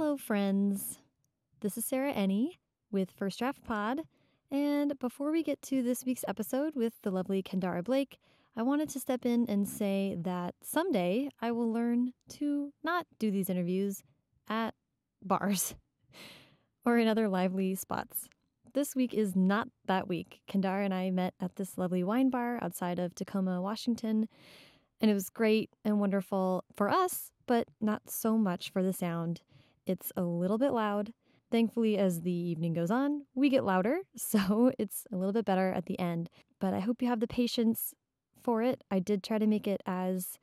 Hello, friends. This is Sarah Enni with First Draft Pod. And before we get to this week's episode with the lovely Kendare Blake, I wanted to step in and say that someday I will learn to not do these interviews at bars or in other lively spots. This week is not that week. Kendare and I met at this lovely wine bar outside of Tacoma, Washington, and it was great and wonderful for us, but not so much for the sound. It's a little bit loud. Thankfully, as the evening goes on, we get louder, so it's a little bit better at the end. But I hope you have the patience for it. I did try to make it as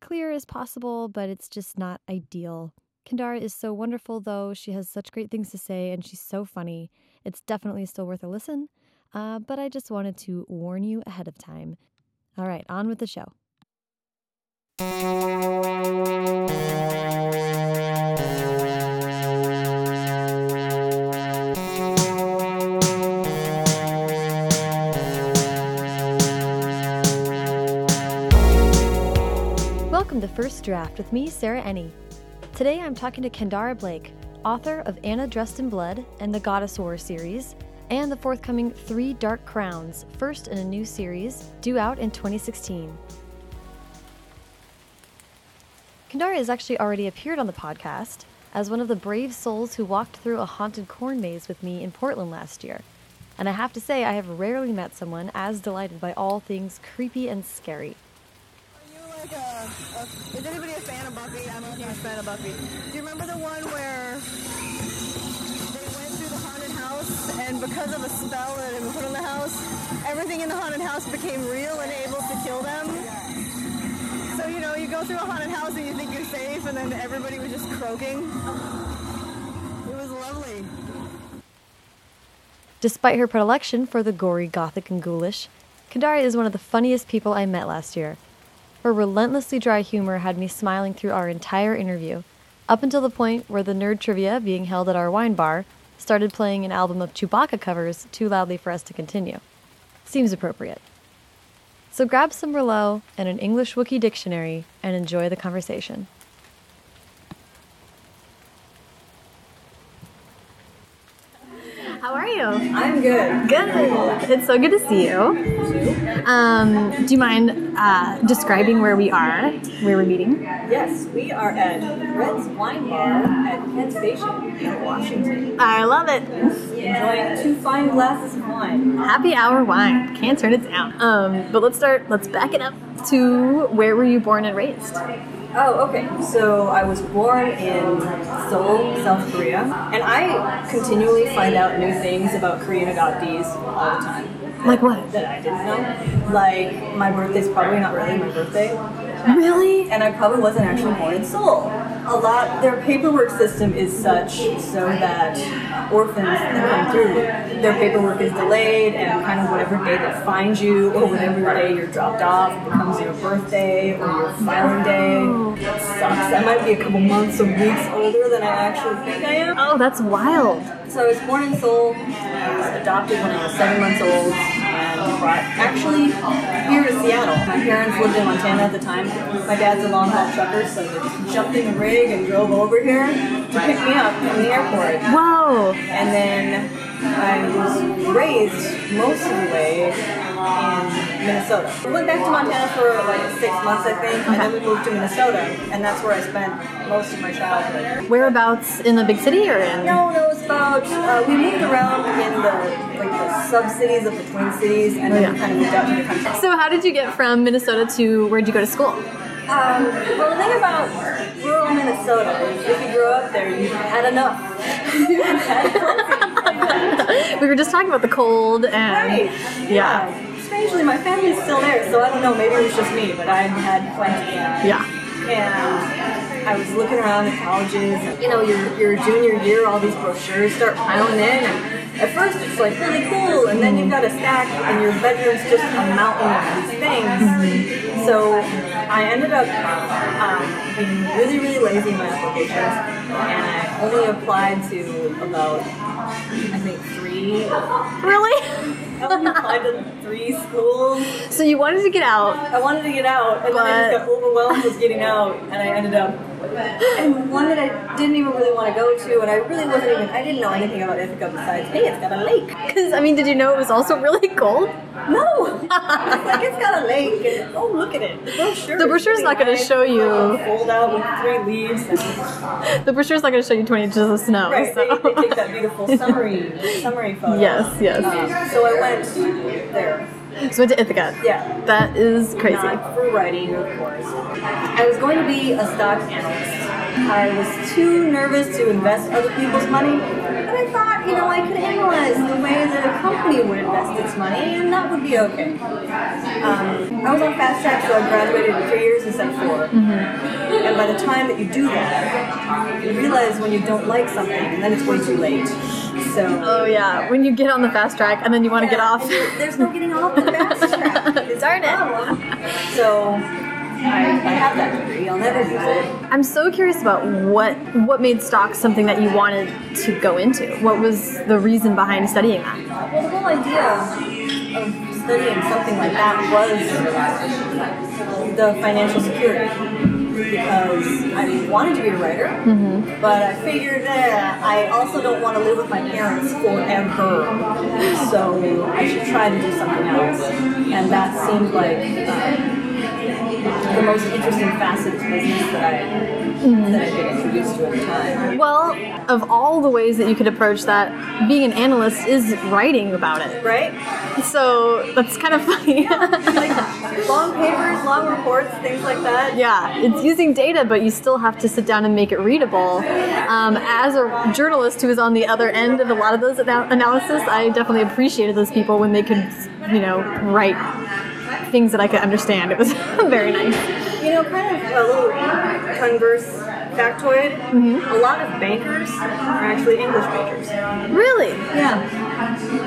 clear as possible, but it's just not ideal. Kendare is so wonderful, though. She has such great things to say, and she's so funny. It's definitely still worth a listen, uh, but I just wanted to warn you ahead of time. All right, on with the show. To First Draft with me, Sarah Enni. Today I'm talking to Kendare Blake, author of Anna Dressed in Blood and the Goddess War series, and the forthcoming Three Dark Crowns, first in a new series, due out in 2016. Kendare has actually already appeared on the podcast as one of the brave souls who walked through a haunted corn maze with me in Portland last year. And I have to say, I have rarely met someone as delighted by all things creepy and scary. Like a, a, is anybody a fan of Buffy? I'm a huge fan of Buffy. Do you remember the one where they went through the haunted house and because of a spell that had been put on the house, everything in the haunted house became real and able to kill them? So, you know, you go through a haunted house and you think you're safe and then everybody was just croaking. It was lovely. Despite her predilection for the gory, gothic, and ghoulish, Kendare is one of the funniest people I met last year. Her relentlessly dry humor had me smiling through our entire interview, up until the point where the nerd trivia being held at our wine bar started playing an album of Chewbacca covers too loudly for us to continue. Seems appropriate. So grab some Merlot and an English Wookiee dictionary and enjoy the conversation. How are you? I'm good. Good. It's so good to see you. Um, do you mind uh, describing where we are, where we're meeting? Yes, we are at Red's Wine Bar at Kent Station in Washington. I love it. Enjoying two fine glasses of wine. Happy hour wine. Can't turn it down. Um, but let's start. Let's back it up to where were you born and raised? Oh, okay. So I was born in Seoul, South Korea, and I continually find out new things about Korean adoptees all the time Like what? that I didn't know. Like my birthday's probably not really my birthday. Really? and I probably wasn't actually born in Seoul. A lot, their paperwork system is such so that orphans that come through, their paperwork is delayed, and kind of whatever day they find you, or whatever day you're dropped off, becomes your birthday or your filing day. It sucks. I might be a couple months or weeks older than I actually think I am. Oh, that's wild. So I was born in Seoul. I was adopted when I was seven months old, actually here in Seattle. My parents lived in Montana at the time. My dad's a long haul trucker, so they just jumped in the rig and drove over here to pick me up from the airport. Whoa. And then I was raised most of the way in Minnesota. We went back to Montana for like six months, I think, and then we moved to Minnesota, and that's where I spent most of my childhood. Whereabouts in the big city or in? No, no, it's about uh, we moved around in the like the sub cities of the Twin Cities, and then we kind of moved out to the country. So how did you get from Minnesota to where'd you go to school? Um, well, the thing about rural Minnesota is if you grow up there, you've had enough. You've had plenty. we were just talking about the cold and Right. yeah, Strangely, my family's still there, so I don't know. Maybe it was just me, but I had plenty. Uh, yeah. and I was looking around at colleges. You know, your, your junior year, all these brochures start piling in, and at first it's like really cool, and then you've got a stack, and your bedroom's just a mountain of these things. Mm-hmm. So I ended up um, being really, really lazy in my applications, and I only applied to about, I think, three. Really? I only applied to three schools. so you wanted to get out. I wanted to get out, and then I just But- got overwhelmed with getting out, and I ended up and one that I didn't even really want to go to, and I really wasn't even, I didn't know anything about Ithaca besides, hey, it's got a lake. Because, I mean, did you know it was also really cold? No! it's like, it's got a lake, and oh, look at it. The brochure. The brochure's is not gonna show you- Fold out with three leaves. And, The brochure's not going to show you 20 inches of snow. right, so. they, they take that beautiful summary, summary photo. Yes, yes. Um, so I went there. So went to Ithaca. Yeah. That is crazy. Not for writing, of course. I was going to be a stock analyst. I was too nervous to invest other people's money, but I thought, you know, I could analyze the way that a company would invest its money, and that would be okay. Um, I was on fast track, so I graduated in three years instead of 4 And by the time that you do that, you realize when you don't like something, and then it's way too late. So. Oh, yeah. When you get on the fast track and then you want to get off. There's no getting off the fast track. It's Darn it. So I, I have that degree. I'll never use it. I'm so curious about what what made stocks something that you wanted to go into. What was the reason behind studying that? Well, the whole idea of studying something like that was the financial security. Because I wanted to be a writer, but I figured that I also don't want to live with my parents forever. So I should try to do something else. And that seemed like uh, the most interesting facet of business that I that I'd been introduced to at the time. Well, of all the ways that you could approach that, being an analyst is writing about it. Right? So that's kind of funny. Like long papers, long reports, things like that. yeah, it's using data, but you still have to sit down and make it readable. Um, as a journalist who was on the other end of a lot of those analysis, I definitely appreciated those people when they could, you know, write things that I could understand. It was very nice. You know, kind of a little converse factoid. Mm-hmm. A lot of bankers are actually English majors. Really? Yeah.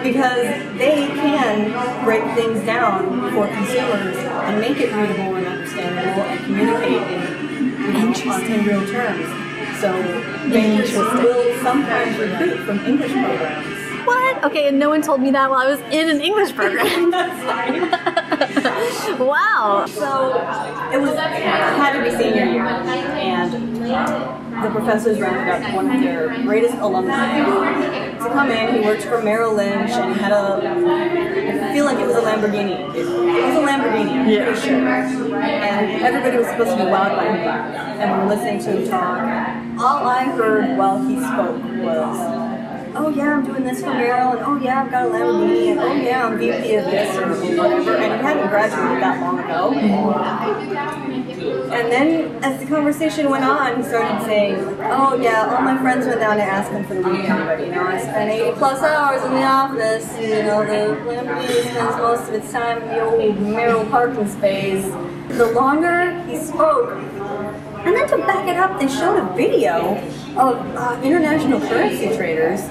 Because they can break things down for consumers and make it readable and understandable and communicate in, real terms. So bankers will sometimes recruit from English programs. What? Okay, and no one told me that while I was in an English program. wow. So it was had to be senior year, and the professors rounded up one of their greatest alumni to come in. He worked for Merrill Lynch, and he had a I feel like it was a Lamborghini. It, it was a Lamborghini, Yeah. pretty sure. And everybody was supposed to be wowed by him, and listening to him talk. All I heard while he spoke was. Oh yeah, I'm doing this for Merrill, and oh yeah, I've got a Lamborghini, and oh yeah, I'm VP of this or whatever, and he hadn't graduated that long ago. And then, as the conversation went on, he started saying, "Oh yeah, all my friends went down to ask him for the weekend, you know, I spent 80 plus hours in the office. You know, the Lamborghini spends most of its time in the old Merrill parking space." The longer he spoke, and then to back it up, they showed a video of uh, international currency traders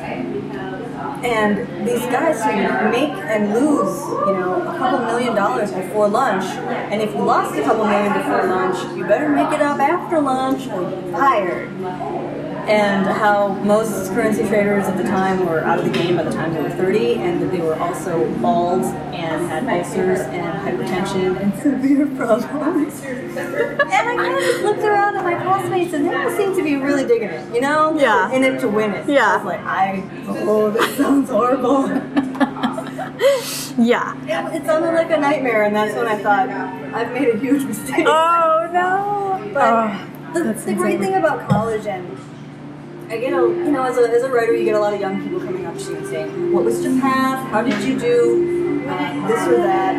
and these guys who make and lose, you know, a couple million dollars before lunch. And if you lost a couple million before lunch, you better make it up after lunch or you're fired. And how most currency traders at the time were out of the game by the time they were 30, and that they were also bald and had ulcers and hypertension and severe problems. and I kind of just looked around at my classmates, and they all seemed to be really digging it, you know? Yeah. were in it to win it. Yeah. I was like, I, oh, this sounds horrible. Yeah. It, it sounded like a nightmare, and that's when I thought, I've made a huge mistake. Oh no. But Oh, the, the great thing about college and I get a, you know, as a, as a writer, you get a lot of young people coming up to you and saying, what was your path? How did you do uh, this or that?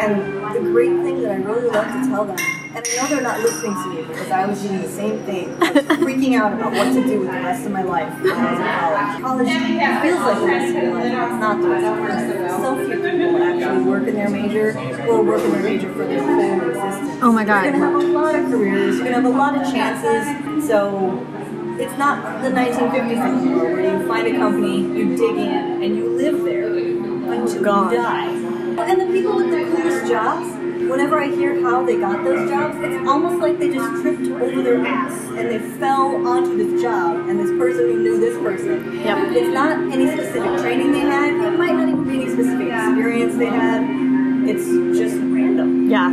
And the great thing that I really love to tell them, and I know they're not listening to me because I was doing the same thing. Freaking out about what to do with the rest of my life when I was in college. College feels like the rest of your life. It's not the rest of your life. So few people actually work in their major or work in their major for their whole existence. Oh my God. You're gonna have a lot of careers. You're gonna have a lot of chances. So it's not the 1950s anymore, where you find a company, you dig in, and you live there until God. you die. And the people with the coolest jobs, whenever I hear how they got those jobs, it's almost like they just tripped over their ass and they fell onto this job, and this person who knew this person. Yep. It's not any specific training they had. It might not even be any specific experience they had. It's just random. Yeah.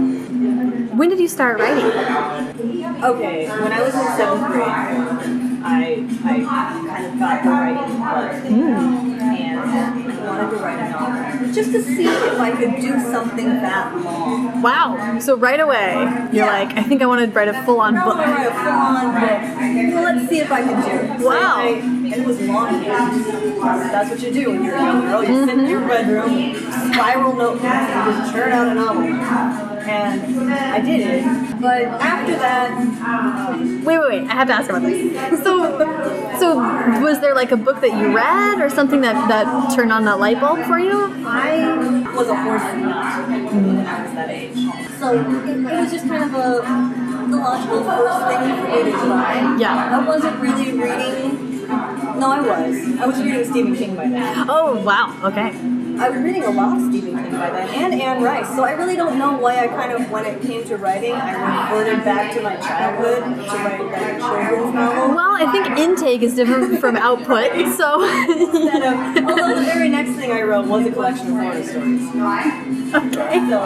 When did you start writing? Okay, when I was in seventh grade, I, I kind of got the writing bug. And I wanted to write a novel. Just to see if I could do something that long. Wow. So right away, you're Yeah. like, I think I want to write a full-on I book. want to write a full-on book. Well, let's see if I can do it. So Wow. I, and it was longhand. That's what you do when you're a young girl. You sit in your bedroom, spiral notebooks, and just churn out a novel. And I did it. But after that, Wait, wait, wait. I have to ask about this. So, so was there like a book that you read or something that that turned on that light bulb for you? I was a horse nut when I was that age. So it, it was just kind of a the logical first thing for me to try. Yeah. I wasn't really reading. No, I was. I was reading Stephen King by then. Oh, wow. Okay. I was reading a lot of Stephen King by then, and Anne Rice. So I really don't know why I kind of, when it came to writing, I reverted back to my childhood to write like children's novel. Well, I think intake is different from output, so Instead of, although the very next thing I wrote was a collection of horror stories. okay. So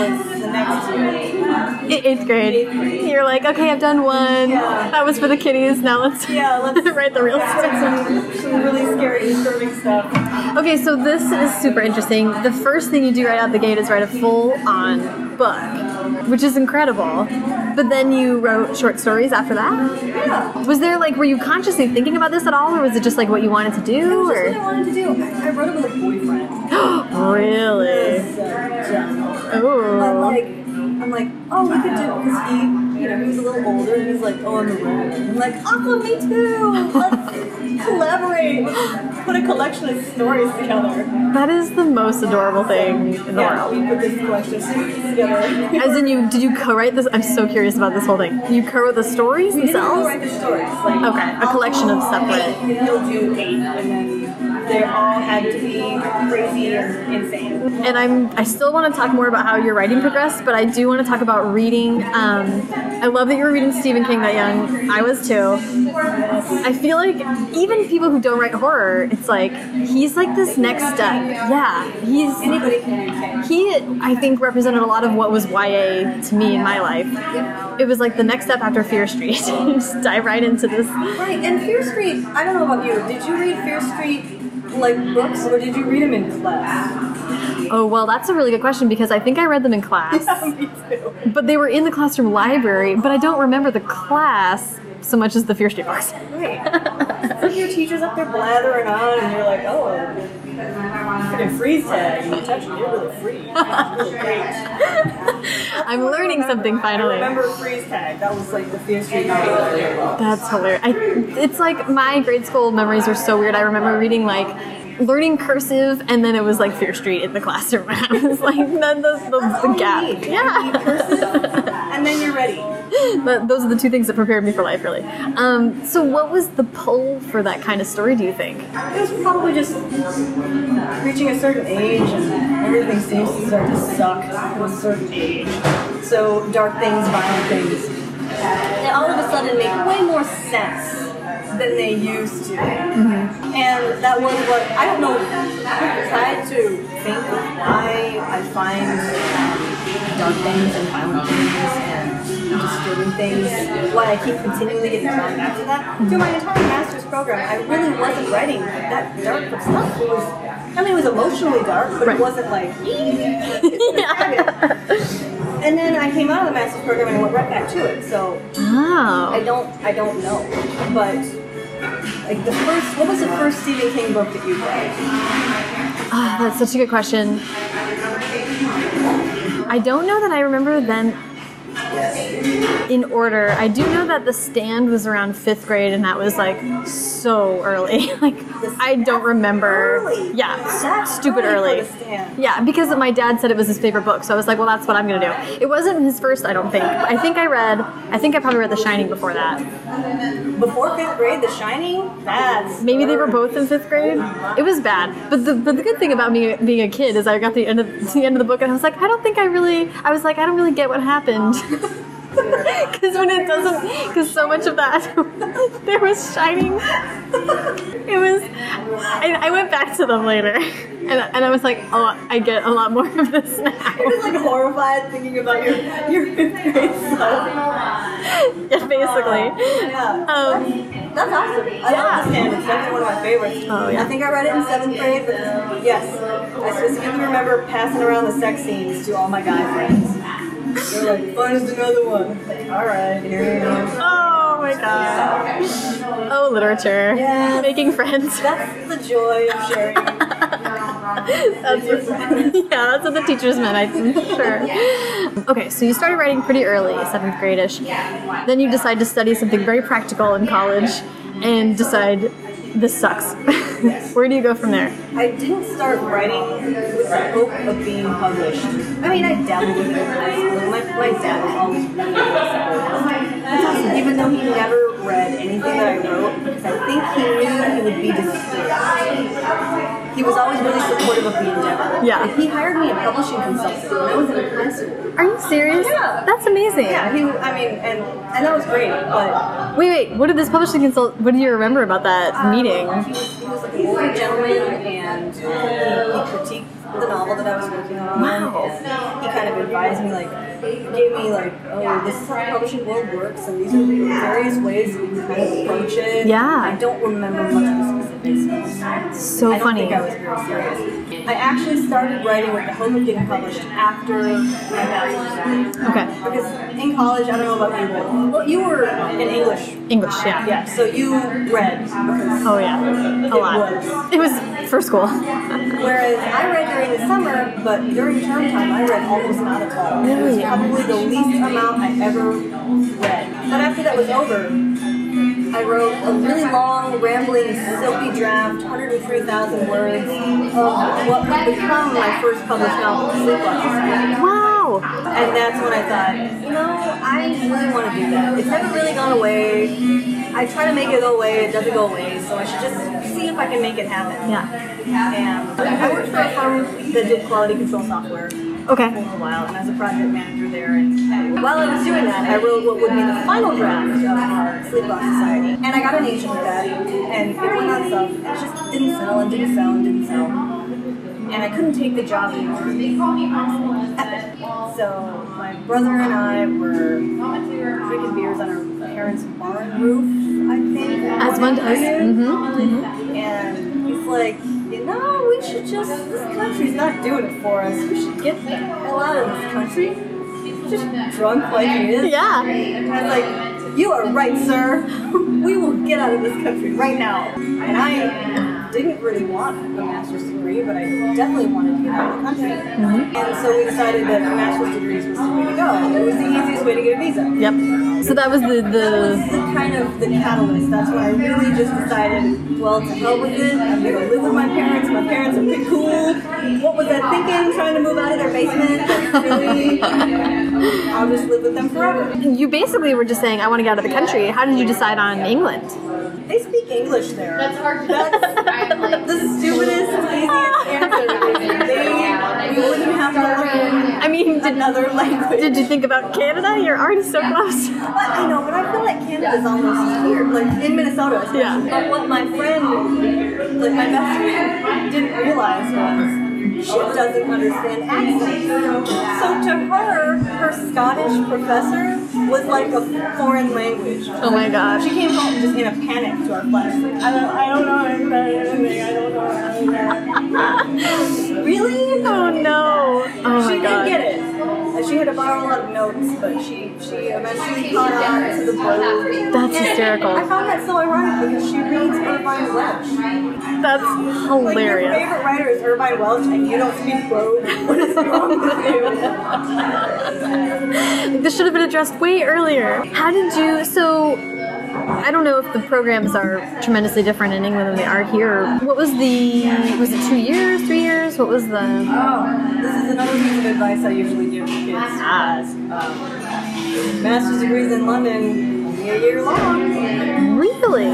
was the next year. Eighth grade. You're like, okay, I've done one. Yeah. That was for the kiddies. Now let's Yeah, let's write the real stuff. some, some really scary, disturbing stuff. Okay, so this is super interesting. The first thing you do right out the gate is write a full-on book, which is incredible. But then you wrote short stories after that. Yeah. Was there like, were you consciously thinking about this at all, or was it just like what you wanted to It do? just what I wanted to do. I, I wrote it with a boyfriend. really? So, yeah. But Oh. like, I'm like, oh, we could do it because he, you know, he was a little older, and he's like, oh, I'm a writer. I'm like, awesome, me too. Let's collaborate. Put a collection of stories together. That is the most adorable thing in the Yeah, world. we put this collection of stories together. As in, you did you co-write this? I'm so curious about this whole thing. You co-wrote the stories We didn't themselves? write the stories. Like, Okay, a collection of separate- he'll do eight, and then they all had to be crazy and insane. And I'm I still want to talk more about how your writing progressed, but I do want to talk about reading. Um, I love that you were reading Stephen King that young. I was too. I feel like even people who don't write horror, it's like he's like this next step. Yeah, he's he. I think represented a lot of what was YA to me in my life. It was like the next step after Fear Street. Just dive right into this. Right, and Fear Street, I don't know about you, did you read Fear Street like books or did you read them in class? Oh well, that's a really good question because I think I read them in class. Me too. But they were in the classroom library, but I don't remember the class so much as the Fear Street books. Right. So your teacher's up there blathering on and you're like, oh, freaking freeze tag, you touch it, you're really free. It's really great. I'm learning something finally. I remember freeze tag, that was like the Fear Street I. That's hilarious. I, it's like my grade school memories are so weird. I remember reading like learning cursive, and then it was like Fear Street in the classroom. I was like, that, the, the, That's the all you gap. need. You Yeah. need cursive, and then you're ready. But those are the two things that prepared me for life, really. Um, so, what was the pull for that kind of story? Do you think? It was probably just reaching a certain age and everything seems to start to suck at a certain age. So dark things, violent things, they all of a sudden make way more sense than they used to. And that was what, I don't know, I tried to think of why I find um, dark things and violent things and disturbing things, why I keep continually getting drawn back to that. Through my entire master's program, I really wasn't writing that dark stuff. It was, I mean, it was emotionally dark, but Right. it wasn't like, and then I came out of the master's program and I went right back to it. So I don't, I don't know, but like the first, what was the first Stephen King book that you read? Ah, that's such a good question. I don't know that I remember them in order. I do know that The Stand was around fifth grade, and that was like so early. like I don't remember. Early. Yeah, That's stupid early early. The Stand. Yeah, because my dad said it was his favorite book, so I was like, well, that's what I'm gonna do. It wasn't his first, I don't think. I think I read. I think I probably read The Shining before that. Before fifth grade, The Shining. That's Maybe they were both in fifth grade. It was bad, but the but the good thing about me being a kid is I got the end of the end of the book and I was like, I don't think I really. I was like, I don't really get what happened. Because when it doesn't, because so much of that there was shining. It was. I, I went back to them later, and, and I was like, oh, I get a lot more of this now. I was like horrified thinking about your your fifth grade self. Yeah, basically. Yeah. Um, That's awesome. I love this game. It's definitely one of my favorites. Oh, yeah. I think I read it in seventh grade, but yes, I specifically remember passing around the sex scenes to all my guy friends. Find us another one. All right, here you go. oh my god. Oh, literature. Yes. Making friends. That's the joy of sharing. That's your friends. yeah, that's what the teachers meant, I'm sure. Okay, so you started writing pretty early, seventh grade-ish. Then you decide to study something very practical in college and decide this sucks. Where do you go from there? I didn't start writing with the hope of being published. I mean, I dabbled with it in high school. My, my dad was always awesome. Even though he never read anything that I wrote, because I think he knew he would be disturbed. He was always really supportive of the endeavor. Yeah. And he hired me a publishing consultant when I was in high. Are you serious? Yeah. That's amazing. Yeah, he, I mean, and, and that was great, but Wait, wait. What did this publishing consult? What do you remember about that uh, meeting? He was, he was like an older gentleman, and uh, he, he critiqued the novel that I was working on. Wow. And he kind of advised me, like, gave me like, oh, this is how the publishing world works, and these are the various ways that you can kind of approach it. Yeah. I don't remember much of the specifics. So I funny. think I was very serious. I actually started writing with the hope of getting published after my bachelor's degree. Okay. Because in college, I don't know about you, but well, you were in English. English, yeah. Yeah, so you read Oh yeah, a lot. was. It was for school. Whereas I read during the summer, but during term time I read almost not at all. It was probably the least amount I ever read. But after that was over, I wrote a really long, rambling, silky draft, 103,000 words, of what would become my first published novel, Sleepwalk Wow. And that's when I thought, you know, I really want to do that. It's never really gone away. I try to make it go away, it doesn't go away, so I should just if I can make it happen. Yeah. And I worked for a firm that did quality control software okay. for a while, and as a project manager there. And while I was doing that, I wrote what would be the final draft of our Sleepwalk Society. And I got an agent with that, and it went on stuff. and It just didn't sell and didn't sell and didn't sell. And I couldn't take the job anymore. So my brother and I were drinking beers on our parents' barn roof, I think. As one does. And Mm-hmm. and he's like, you know, we should just, this country's not doing it for us. We should get the hell out of this country. Just drunk like he is. Yeah. And I was like, you are right, sir. we will get out of this country right now. And I didn't really want a master's degree, but I definitely wanted to get out of the country. Mm-hmm. And so we decided that a master's degree was the way to go. It was the easiest way to get a visa. Yep. So that was the That was the. the kind of the catalyst. That's when I really just decided, well, to hell with it. I'm gonna live with my parents. My parents are pretty cool. What was I thinking? Trying to move out of their basement? Really? I'll just live with them forever. You basically were just saying, I want to get out of the country. How did you decide on England? They speak English there. That's hard. That's the stupidest, laziest answer. They, you wouldn't have to learn I mean, did, another language. did you think about Canada? You're already so close. But I know, but I feel like Canada's almost here, like in Minnesota. Yeah. But what my friend, like my best friend, didn't realize was she doesn't understand accents. So to her, her Scottish professor was like a foreign language. Oh my gosh. She came home just in a panic to our class. Like, I don't, I don't know anything. I don't know anything. really? Oh no. Oh my she god. did get it. And She had to borrow a lot of notes, but she she eventually caught on to the boat. That's hysterical. I found that so ironic because she reads Irvine Welsh. That's Like your hilarious. favorite writer is Irvine Welsh, and you don't speak Brogue. What is wrong with you? This should have been addressed way earlier. How did you? So, I don't know if the programs are tremendously different in England than they are here. What was the? Was it two years, three years? What was the? Oh, this is another piece of advice I usually give to kids. As um, master's degrees in London, a year long. Really?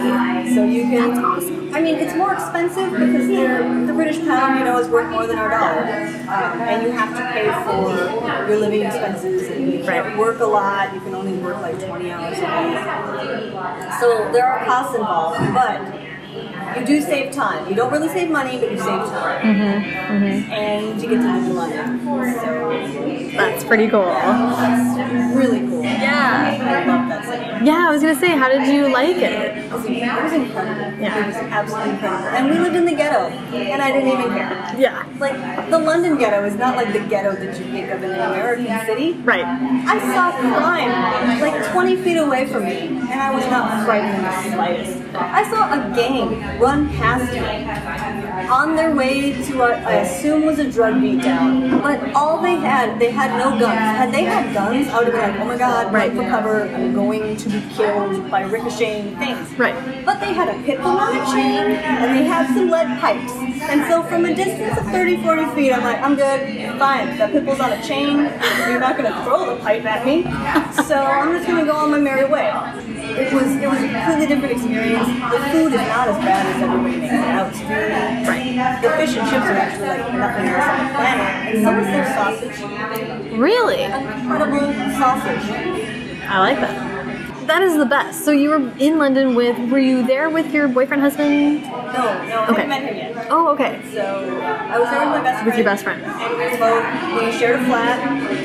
So you can. I mean, it's more expensive because the British pound, you know, is worth more than our dollar, um, and you have to pay for your living expenses. And you can't work a lot. You can only work like 20 hours a week. So there are costs involved, but you do save time. You don't really save money, but you save time. Mm-hmm, mm-hmm. And you get to live in London. So That's pretty cool. that's really cool. Yeah. I love that city. Yeah, I was gonna say, how did you like it? It was incredible. Yeah. It was absolutely incredible. And we lived in the ghetto, and I didn't even care. Yeah. Like, the London ghetto is not like the ghetto that you think of in an American city. Right. I saw crime like 20 feet away from me, and I was not frightened in the slightest. I saw a gang run past me on their way to what I assume was a drug beatdown. But all they had, they had no guns. Had they had guns, I would have been like, oh my god, right for cover, I'm going to be killed by ricocheting things. Right. But they had a pit bull on a chain, and they had some lead pipes. And so from a distance of 30, 40 feet, I'm like, I'm good, fine. That pit bull's on a chain. You're not going to throw the pipe at me. So I'm just going to go on my merry way. It was it was a completely different experience. The food is not as bad as everybody makes it out to be. Right. The fish and chips are actually like nothing else on the planet. And so is their sausage. Really? Incredible sausage. I like that. That is the best. So you were in London with, were you there with your boyfriend, husband? No, no, I haven't met him yet. Oh, okay. So uh, I was there with my best friend. With your best friend. And we both, we shared a flat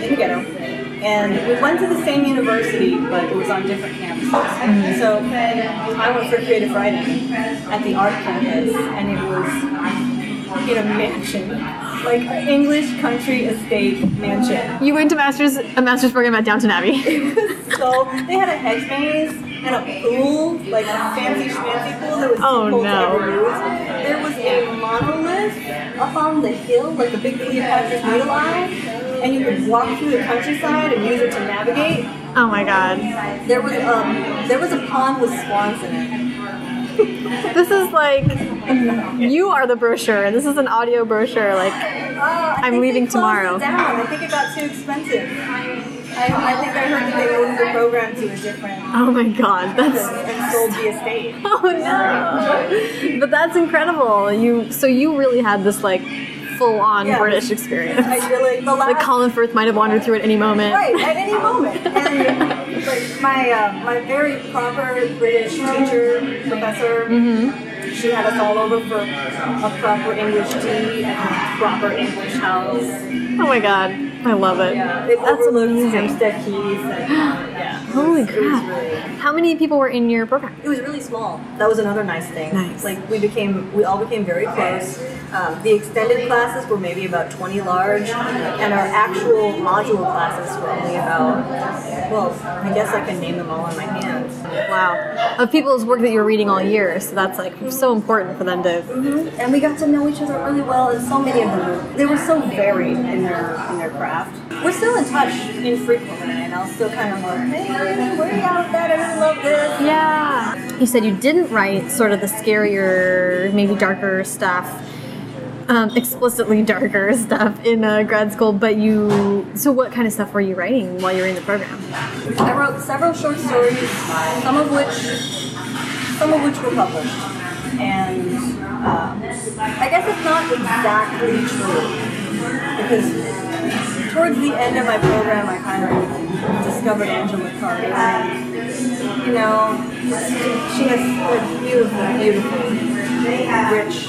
in the ghetto. And we went to the same university, but it was on different campuses. Mm-hmm. So I went for Creative Writing at the art campus, and it was in a mansion. Like an English country estate mansion. You went to master's a master's program at Downton Abbey. so they had a hedge maze and a pool, like a fancy schmancy pool that was Oh, no. to ever use. There was a monolith up on the hill, like a big Cleopatra's Needle Eye, and you could walk through the countryside and use it to navigate. oh my god. There was um there was a pond with swans in it. This is like you are the brochure. And this is an audio brochure. Like Uh, I'm leaving tomorrow. Down. I think it got too expensive. I, I think I heard that they moved the program to a different oh my god, that's and sold the estate. oh no. But that's incredible. You so you really had this like full on Yeah. British experience. I really the last Like Colin Firth might have wandered through at any moment. Right, at any moment. And like my uh, my very proper British teacher, professor, she had us all over for a proper English tea and a proper English house. Oh my god. I love it. Yeah, it That's amazing. Hampstead. And, yeah. Holy was really- crap. How many people were in your program? It was really small. That was another nice thing. Nice. Like we became, we all became very close. Um, the extended classes were maybe about 20 large, and our actual module classes were only about, well, I guess I can name them all on my hand. Wow. Of people's work that you're reading all year, so that's like so important for them to Mhm. And we got to know each other really well, and so many of them they were so varied in their in their craft. We're still in touch infrequently, and I'll still kind of like, hey, where are you at that? I really love this. Yeah. You said you didn't write sort of the scarier, maybe darker stuff, um, explicitly darker stuff in uh, grad school, but you. So, what kind of stuff were you writing while you were in the program? I wrote several short stories, some of which some of which were published, and um, I guess it's not exactly true because towards the end of my program, I kind of discovered Angela Carter. And, you know, she has a beautiful, beautiful, rich,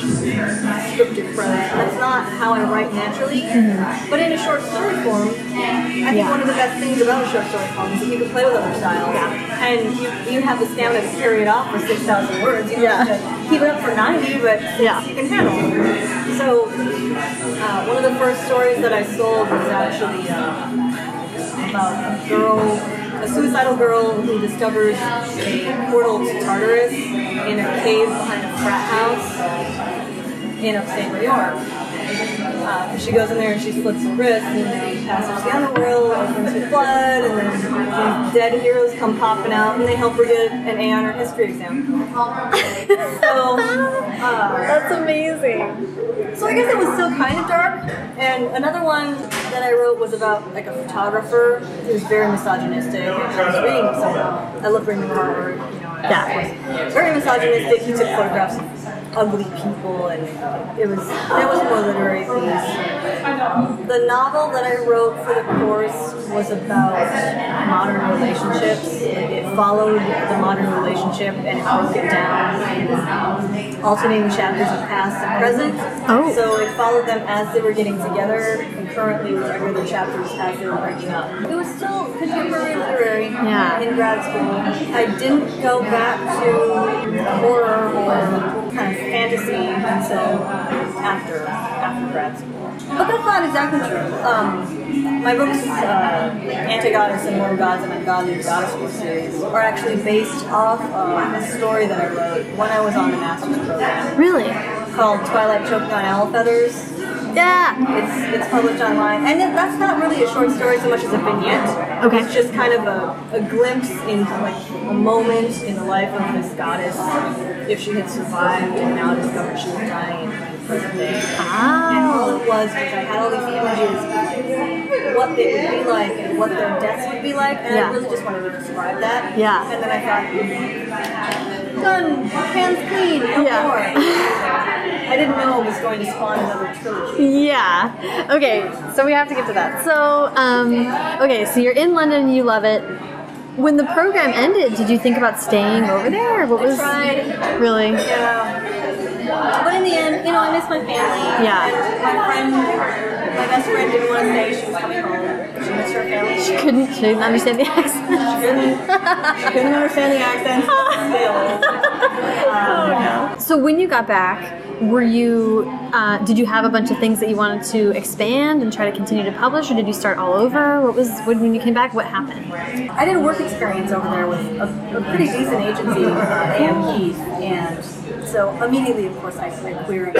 scripted prose. That's not how I write naturally, but in a short story form, I think one of the best things about a short story form is that you can play with other styles, and you, you have the stamina to carry it off for six thousand words. You Yeah. have to keep it up for ninety, but Yeah. you can handle. it. So, uh, one of the first stories that I sold was actually uh, about a girl, a suicidal girl who discovers a portal to Tartarus in a cave behind a frat house in upstate New York. Uh, she goes in there and she slits her wrist and then passes the underworld, opens with blood, and then these dead heroes come popping out and they help her get an A on her history exam. so, uh, That's amazing. so I guess it was still kind of dark. And another one that I wrote was about like a photographer who's very misogynistic. And I was reading some. I love reading horror. You know, Yeah. Very misogynistic. He took photographs of ugly people, and it was that was more literary piece. The novel that I wrote for the course was about modern relationships. It, it followed the modern relationship and broke it down in alternating chapters of past and present. Oh. So it followed them as they were getting together, concurrently with regular chapters as they were breaking up. It was still contemporary literary Yeah. in grad school. I didn't go back to horror or kind of fantasy until after after grad school. But that's not exactly true. Um, my books, uh, Anti-Goddess and Mortal Gods and Ungodly Goddess series, are actually based off of a story that I wrote when I was on the master's program Really? called Twilight Choking on Owl Feathers. Yeah. It's it's published online, and it, that's not really a short story so much as a vignette. Okay. It's just kind of a, a glimpse into like a moment in the life of this goddess, if she had survived and now discovered she was dying in the present day. And all it was was I had all these images of what they would be like and what their deaths would be like, and Yeah. I really just wanted to describe that. Yeah. And then I thought, done, hands clean, no Yeah. more. I didn't know it was going to spawn another trilogy. Yeah. Okay, so we have to get to that. So, um, okay, so you're in London and you love it. When the program ended, did you think about staying over there? Or what was really? Yeah. But in the end, you know, I miss my family. Yeah. My friend, my best friend didn't want to stay. She was coming home. Oh, She her family. She couldn't, she didn't understand the accent. couldn't, she couldn't understand the accent. Still. Um, So when you got back, were you? Uh, did you have a bunch of things that you wanted to expand and try to continue to publish, or did you start all over? What was when you came back? What happened? I did a work experience over there with a, a pretty decent agency, uh, AM Heath, and so immediately, of course, I started querying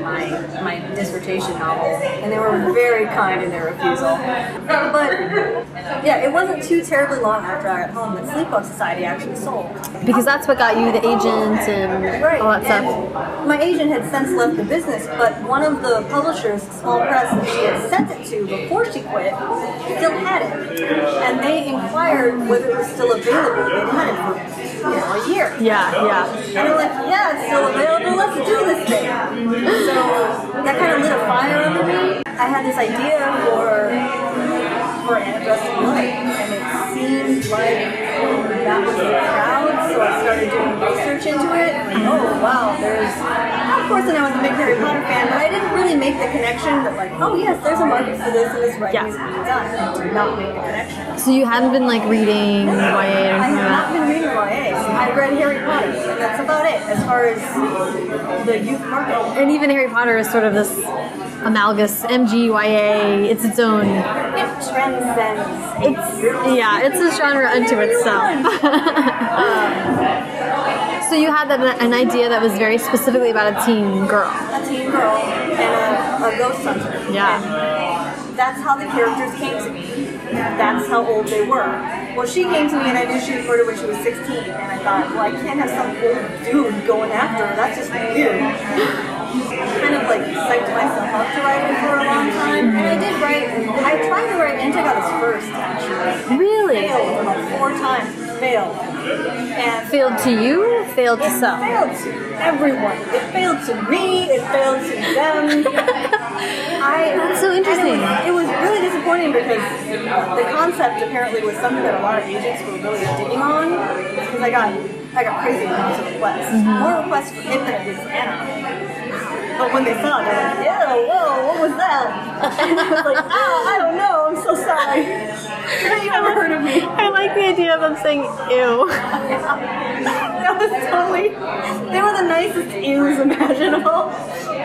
my my dissertation novel, and they were very kind in their refusal. But yeah, it wasn't too terribly long after I got home that Sleepwalk Society actually sold. Because that's what got you the agent and all that stuff. And my agent had since left the business, but one of the publishers, Small Press, that she had sent it to before she quit, still had it. And they inquired whether it was still available. They'd had it for you know, a year. Yeah, yeah. And they're like, yeah, it's still available, let's do this thing. So that kind of lit a fire under me. I had this idea for for Anadrustic Light, and it seemed like that was the crowd, so I started doing research into it. Like, oh wow, there's of course then I was a big Harry Potter fan, but I didn't really make the connection that like, oh yes, there's a market for this and this writing Yeah. is being done. I did not make the connection. So you hadn't been like reading YA or I have not been reading YA. I read Harry Potter, and that's about it as far as the youth market. And even Harry Potter is sort of this amalgus MGYA. It's its own. It transcends. It's yeah, it's a genre unto itself. so you had that, an idea that was very specifically about a teen girl. a teen girl and a, a ghost hunter. Yeah. And that's how the characters came to me. That's how old they were. Well, she came to me and I knew she was murdered when she was 16. And I thought, well, I can't have some old dude going after her. That's just weird. kind of like psyched myself up to writing for a long time. And I did write, I tried to write Antigoddess first, actually. Really? Failed about four times. Failed. And Failed to you, failed to it some. failed to everyone. It failed to me. It failed to them. I, That's so interesting. It was, it was really disappointing because the concept apparently was something that a lot of agents were really digging on. Because I got I got crazy amounts of requests. Mm-hmm. More requests for Infinite than Anna. But when they saw it, they're like, "Ew, whoa, what was that?" And I was like, "Oh, I don't know. I'm so sorry." you never heard of me. I like the idea of them saying ew. that was totally. They were the nicest ews imaginable,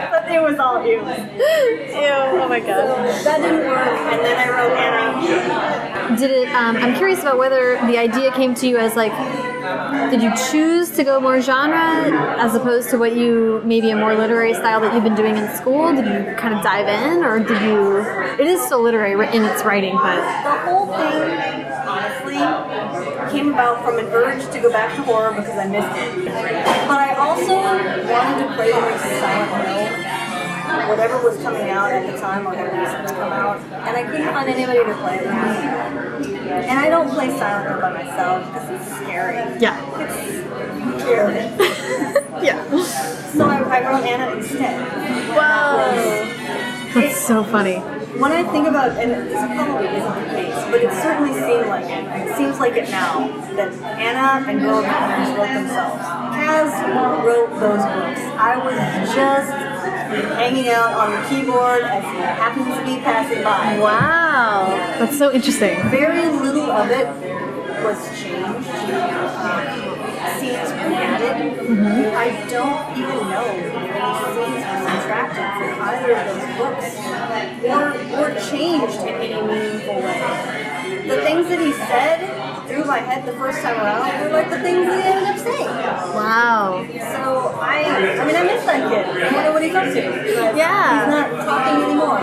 but it was all ews. Ew. Oh my god. That didn't work, and then I wrote Anna. Did it? Um, I'm curious about whether the idea came to you as like, did you choose to go more genre as opposed to what you maybe a more literary style that you've been doing in school? Did you kind of dive in, or did you? It is still literary in its writing, but The whole thing, honestly, came about from an urge to go back to horror because I missed it. But I also wanted to play Silent Hill whatever was coming out at the time or had recently come out, and I couldn't find anybody to play it with. And I don't play Silent Hill by myself because it's scary. Yeah. It's scary. Yeah. so I, I wrote Anna instead. Wow. That's so funny. When I think about, and this probably isn't the case, but it certainly seemed like it. It seems like it now that Anna and Girl Nightmares wrote themselves. Cas wrote those books. I was just hanging out on the keyboard as he happens to be passing by. Wow. That's so interesting. Very little of it was changed. Um, scenes were added. I don't even know if any scenes were subtracted from either of those books or, or changed in any meaningful way. The things that he said through my head the first time around were like the things that he ended up saying. Wow. So I, I mean, I miss that kid. I wonder what he's up to. Yeah. He's not talking anymore.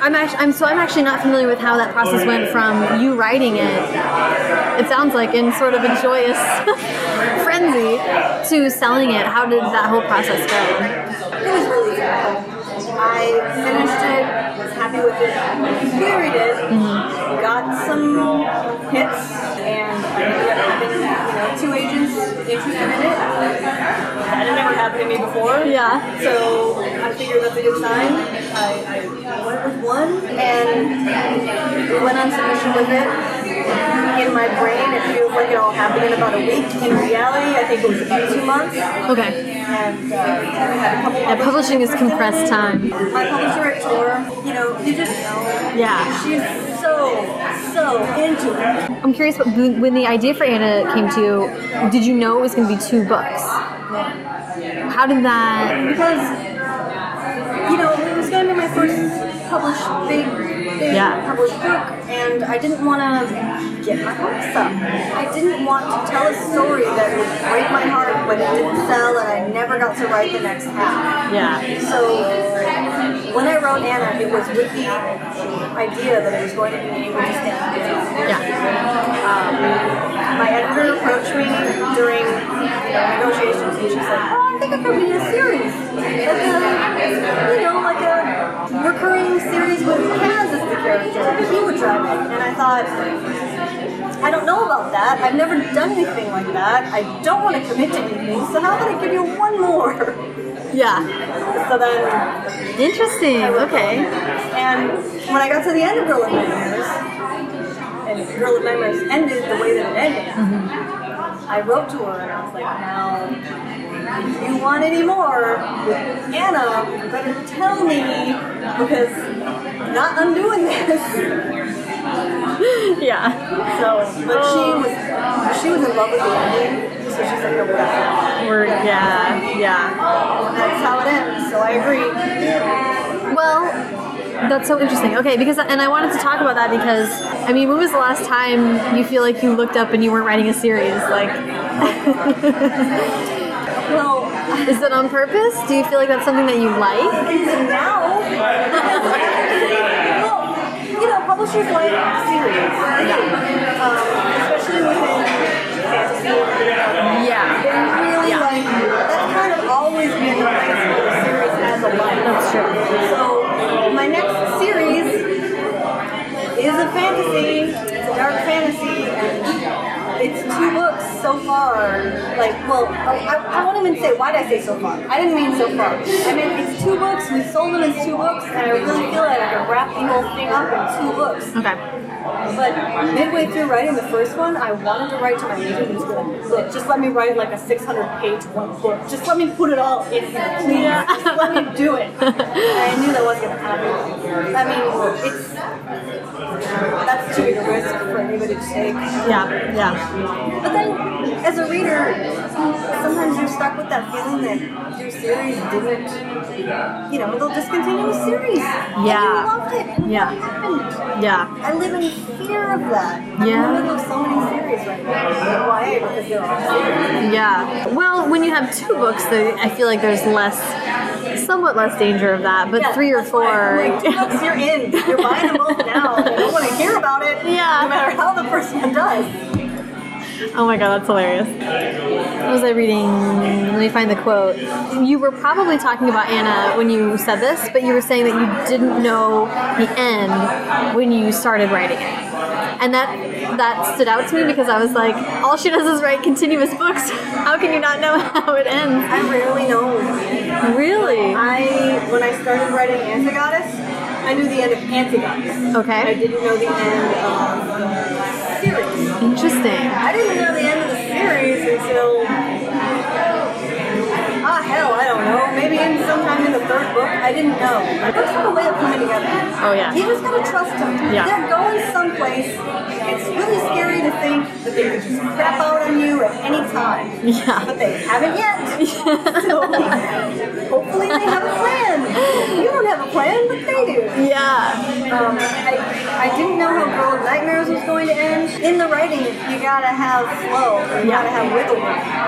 I'm actually, I'm so I'm actually not familiar with how that process went from you writing it. It sounds like in sort of a joyous frenzy to selling it. How did that whole process go? It was really simple. I finished it, was happy with it, queried it, got some hits, and I ended up having you know, two agents interested in it. That had never happened to me before. Yeah. So I figured that's a good sign. I, I went with one, and we went on submission with it. In my brain, it feels like it all happened in about a week. In reality, I think it was about two months. Okay. And uh, we had a couple Yeah, publishing is compressed time. my publisher at Tor, you know, you just know. Yeah. She's so, so into it. I'm curious, what, when the idea for Anna came to you, did you know it was going to be two books? How did that? Because, you know, it was going to be my first published, big, big Yeah. published book, and I didn't want to get my hopes up. I didn't want to tell a story that would break my heart when it didn't sell and I never got to write the next half. Yeah. So when I wrote Anna, it was with the idea that I was going to be able to stand. Yeah. Um, my editor approached me during you know, negotiations, and she's like, "Oh, I think it could be a series, like a, you know, like a recurring series with Cas as the character. He would drive it." And I thought, I don't know about that. I've never done anything like that. I don't want to commit to anything. So how about I give you one more? Yeah. So then Interesting. Okay. And when I got to the end of Girl of Nightmares, and Girl of Nightmares ended the way that it ended, mm-hmm. I wrote to her and I was like, now, if you want any more with Anna, you better tell me because I'm not undoing this. Yeah. So, but she oh. was she was in love with the ending, so she's like, no, We're yeah yeah. That's how it ends. So I agree. Well, that's so interesting. Okay, because and I wanted to talk about that because I mean, when was the last time you feel like you looked up and you weren't writing a series? Like, Well, is it on purpose? Do you feel like that's something that you like? now, well, you know, publishers like series, um, especially within fantasy. Yeah. They really Yeah. like that's kind of always been the place the series has a life. That's true. So my next series is a fantasy. It's a dark fantasy, and it's two books so far. Like, well, I, I won't even say why did I say so far. I didn't mean so far. I mean, it's two books. We sold them as two books, and I really feel like I could wrap the whole thing up in two books. Okay. But midway through writing the first one, I wanted to write to my agent and like, "Look, just let me write like a 600 page one book. Just let me put it all in here, please. Just let me do it. And I knew that wasn't going to happen. I mean, it's that's too big a risk for anybody to take. Yeah. Yeah. But then, as a reader, sometimes you're stuck with that feeling that your series didn't, you know, they'll discontinue the series. And Yeah. you loved it. And Yeah. Happened? Yeah. I live in fear of that. Yeah. in the middle of so many series right now. YA because they're all series. Yeah. Well, when you have two books, though, I feel like there's less, somewhat less danger of that. But Yeah, three or why four. like, books, you're in. You're buying them both now. I don't want to hear about it. Yeah. No matter how the first one does. Oh my god, that's hilarious. What was I reading? Let me find the quote. You were probably talking about Anna when you said this, but you were saying that you didn't know the end when you started writing it. And that that stood out to me because I was like, all she does is write continuous books. How can you not know how it ends? I rarely know. Really? I when I started writing Antigoddess, I knew the end of Antigoddess. Okay. I didn't know the end of. Interesting. I didn't know the end of the series until in sometime in the third book. I didn't know. Books have a way of coming together. Oh, yeah. You just gotta trust them. Yeah. They're going someplace. It's really scary to think that they could just crap out on you at any time. Yeah. But they haven't yet. so hopefully they have a plan. You don't have a plan, but they do. Yeah. Um, I, I didn't know how Girl of Nightmares was going to end. In the writing, you gotta have flow. You gotta have wiggle room,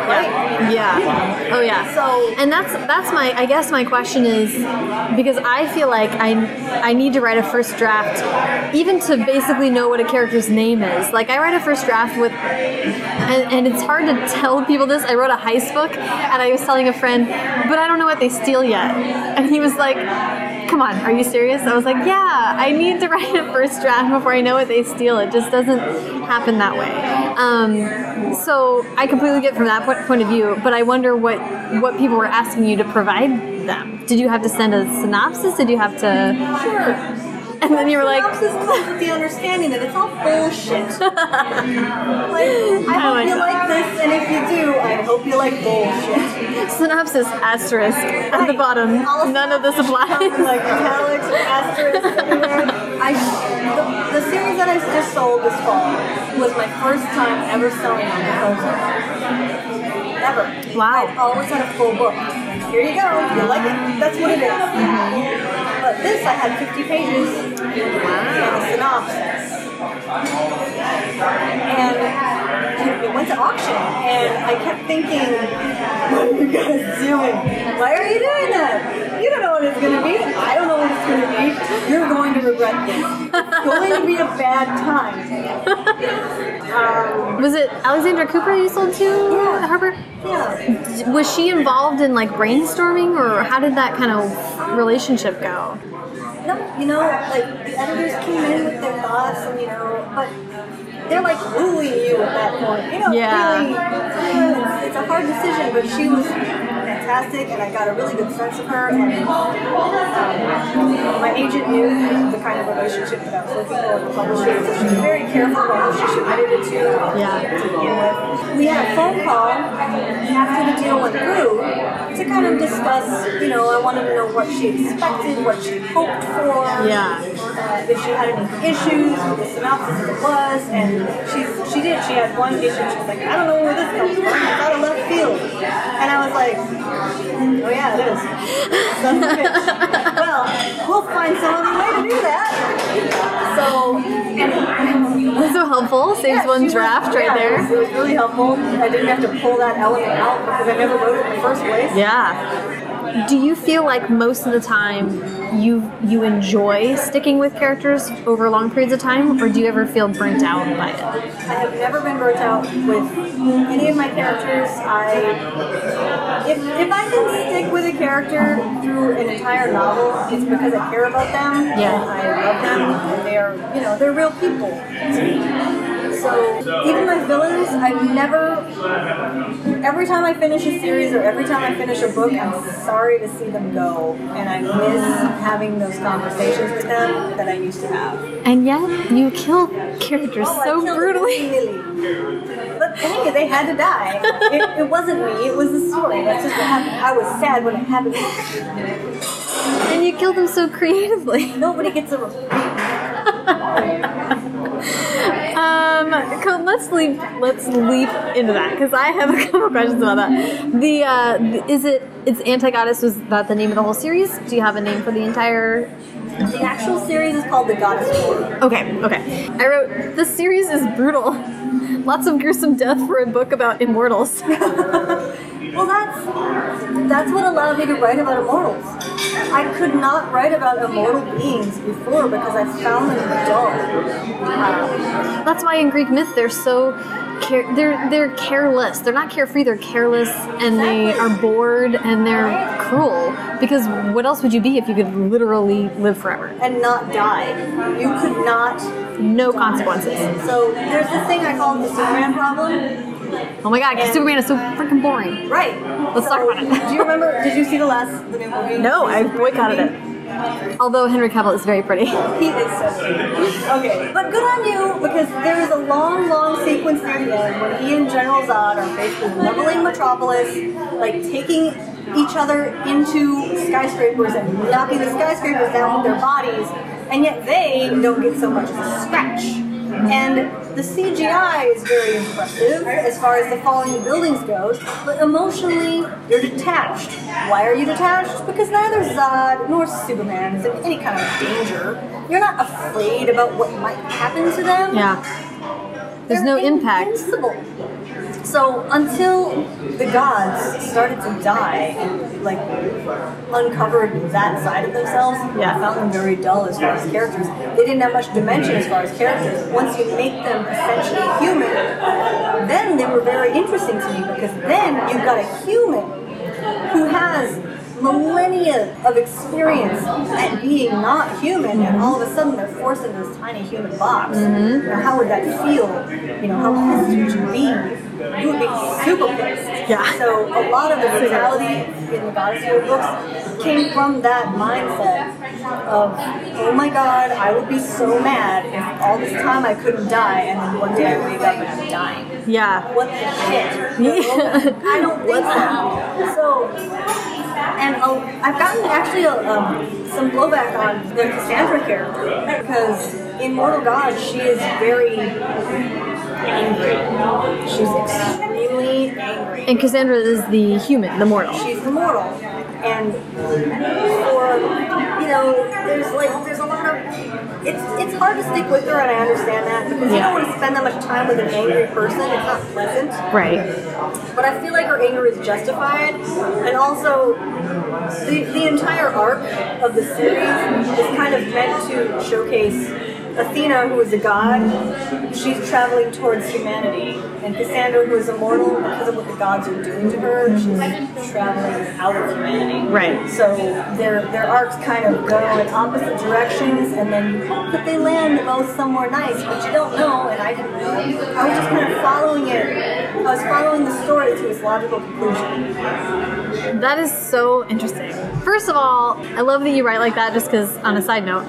right? Yeah. Oh yeah. So- and that's that's my I guess my question is because I feel like I I need to write a first draft even to basically know what a character's name is. Like I write a first draft with and, and it's hard to tell people this. I wrote a heist book and I was telling a friend, but I don't know what they steal yet. And he was like, Come on, are you serious? I was like, Yeah, I need to write a first draft before I know what they steal. It just doesn't happen that way. Um, so I completely get from that point, point of view, but I wonder what what people were asking you to provide them. Did you have to send a synopsis? Did you have to? Sure. And then you were like, Synopsis comes with the understanding that it's all bullshit. like, I oh hope you like this, and if you do, I hope you like bullshit. synopsis asterisk at the bottom. None of this applies. like italics, asterisks. I, the, the series that I just sold this fall was my first time ever selling on the proposal. Ever. Wow. I'd always had a full book. Here you go. You like it? That's what it is. Mm-hmm. But this, I had 50 pages a synopsis. And it went to auction, and I kept thinking, what are you guys doing? Why are you doing that? You don't know what it's going to be. I don't know what it's going to be. You're going to regret this. It's going to be a bad time. Um, Was it Alexandra Cooper you sold to Yeah. Harper? yeah. Was she involved in like brainstorming, or how did that kind of relationship go? No, you know, like the editors came in with their thoughts, and you know, but they're like wooing you at that point. You know, Yeah. really, it's, it's a hard decision, but she was fantastic, and I got a really good sense of her. And um, my agent knew the kind of relationship that I was looking for with the publisher, so she was very careful about who she submitted it to. Yeah. To begin with, we had a phone call after the deal went through to kind of discuss. You know, I wanted to know what she expected, what she hoped for Yeah. uh, if she had any issues with the synopsis it was, and she she. She had one issue. She was like, I don't know where this comes from. It's out of left field. And I was like, Oh yeah, it is. Son of a bitch. well, we'll find some other way to do that. So, and so helpful. Saves yeah, one she was- draft right yeah, there. It was, it was really helpful. I didn't have to pull that element out because I never wrote it in the first place. Yeah. Do you feel like most of the time you you enjoy sticking with characters over long periods of time, or do you ever feel burnt out by it? I have never been burnt out with any of my characters. I if, if I can stick with a character through an entire novel, it's because I care about them. Yeah. And I love them and they're you know, they're real people. So even my villains, I've never every time I finish a series or every time I finish a book, I'm sorry to see them go. And I miss having those conversations with them that I used to have. And yet you kill characters Oh, so killed brutally. But hey, they had to die. It, it wasn't me. It was the story. That's just what happened. I was sad when it happened. And you kill them so creatively. Nobody gets a Um, let's leap. Let's leap into that because I have a couple questions about that. The uh, th- is it? It's Antigoddess. Was that the name of the whole series? Do you have a name for the entire? The actual series is called The Goddess War. Okay, okay. I wrote this series is brutal. Lots of gruesome death for a book about immortals. Well, that's that's what allowed me to write about immortals. I could not write about immortal beings before because I found them dull. Um, That's why in Greek myth they're so care- they're they're careless. They're not carefree. They're careless, and they are bored, and they're cruel. Because what else would you be if you could literally live forever? and not die. You could not. No consequences. So there's this thing I call the Superman problem. Oh my god, 'cause Superman is so freaking boring. Right. Let's talk about it. Do you remember? Did you see the last the new movie? No, I boycotted it. Although Henry Cavill is very pretty. He is so. Okay, but good on you because there is a long, long sequence near the end when he and General Zod are basically leveling Metropolis, like taking each other into skyscrapers and knocking the skyscrapers down with their bodies, and yet they don't get so much as a scratch. And the CGI is very impressive as far as the falling of buildings goes, but emotionally, you're detached. Why are you detached? Because neither Zod nor Superman is in any kind of danger. You're not afraid about what might happen to them. Yeah. There's no They're impact. So until the gods started to die and like uncovered that side of themselves, Yeah. I found them very dull as far as characters. They didn't have much dimension as far as characters. Once you make them essentially human, then they were very interesting to me because then you've got a human who has millennia of experience at being not human, and all of a sudden they're forced into this tiny human box. Mm-hmm. Now, how would that feel? You know, how pissed would you be? You would be super pissed. Yeah. So a lot of the brutality in the Goddess books came from that mindset of, oh my god, I would be so mad if all this time I couldn't die, and then one day I wake up and I'm dying Yeah. what the shit? Yeah. I don't think so. So, and uh, I've gotten actually a, um, some blowback on the Cassandra character because in Mortal God she is very angry. She's extremely angry. And Cassandra is the human, the mortal. She's the mortal, And for you know, there's like there's a lot of it's it's hard to stick with her and I understand that because you don't want to spend that much time with an angry person. It's not pleasant. Right. But I feel like her anger is justified, and also the, the entire arc of the series is kind of meant to showcase Athena, who is a god. She's traveling towards humanity, and Cassandra, who is immortal because of what the gods are doing to her, she's traveling out of humanity. Right. So their their arcs kind of go in opposite directions, and then you hope that they land both somewhere nice, but you don't know, and I didn't know. I was just kind of following it. I was following the story to its logical conclusion. That is so interesting. First of all, I love that you write like that just because, on a side note,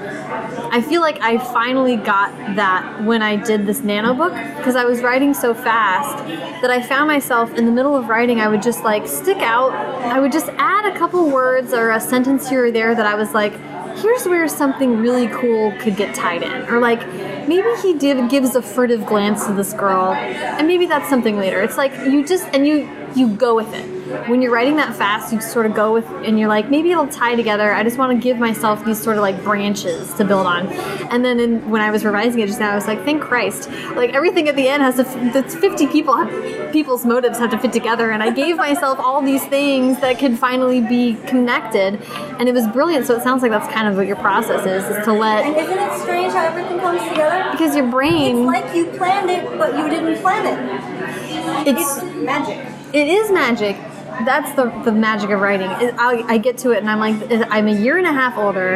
I feel like I finally got that when I did this nano book because I was writing so fast that I found myself in the middle of writing, I would just like stick out. I would just add a couple words or a sentence here or there that I was like, here's where something really cool could get tied in. Or like, maybe he did gives a furtive glance to this girl, and maybe that's something later. It's like you just, and you, you go with it when you're writing that fast, you sort of go with, and you're like, maybe it'll tie together. I just want to give myself these sort of like branches to build on. And then in, when I was revising it just now, I was like, thank Christ! Like everything at the end has to, that's 50 people, have, people's motives have to fit together, and I gave myself all these things that could finally be connected, and it was brilliant. So it sounds like that's kind of what your process is, is to And let isn't it strange how everything comes together? because your It's brain, like you planned it, but you didn't plan it. it's It's magic. It is magic. That's the the magic of writing. I, I get to it and I'm like, I'm a year and a half older,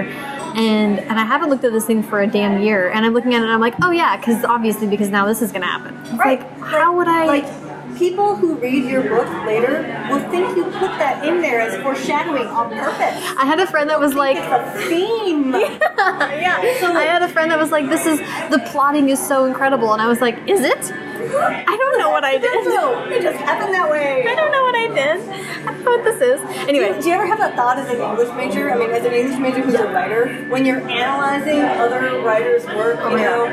and and I haven't looked at this thing for a damn year. And I'm looking at it and I'm like, oh yeah, because obviously because now this is gonna happen. It's Right. Like, how would I? Like, people who read your book later will think you put that in there as foreshadowing on purpose. I had a friend that was like, It's a theme. yeah. So I had a friend that was like, this is the plotting is so incredible, and I was like, is it? I don't know what I did. No, it just happened that way. I don't know what I did. I don't know what this is. Anyway, Do you ever have that thought as an English major? I mean, as an English major who's a writer, when you're analyzing other writers' work, oh you Oh my know,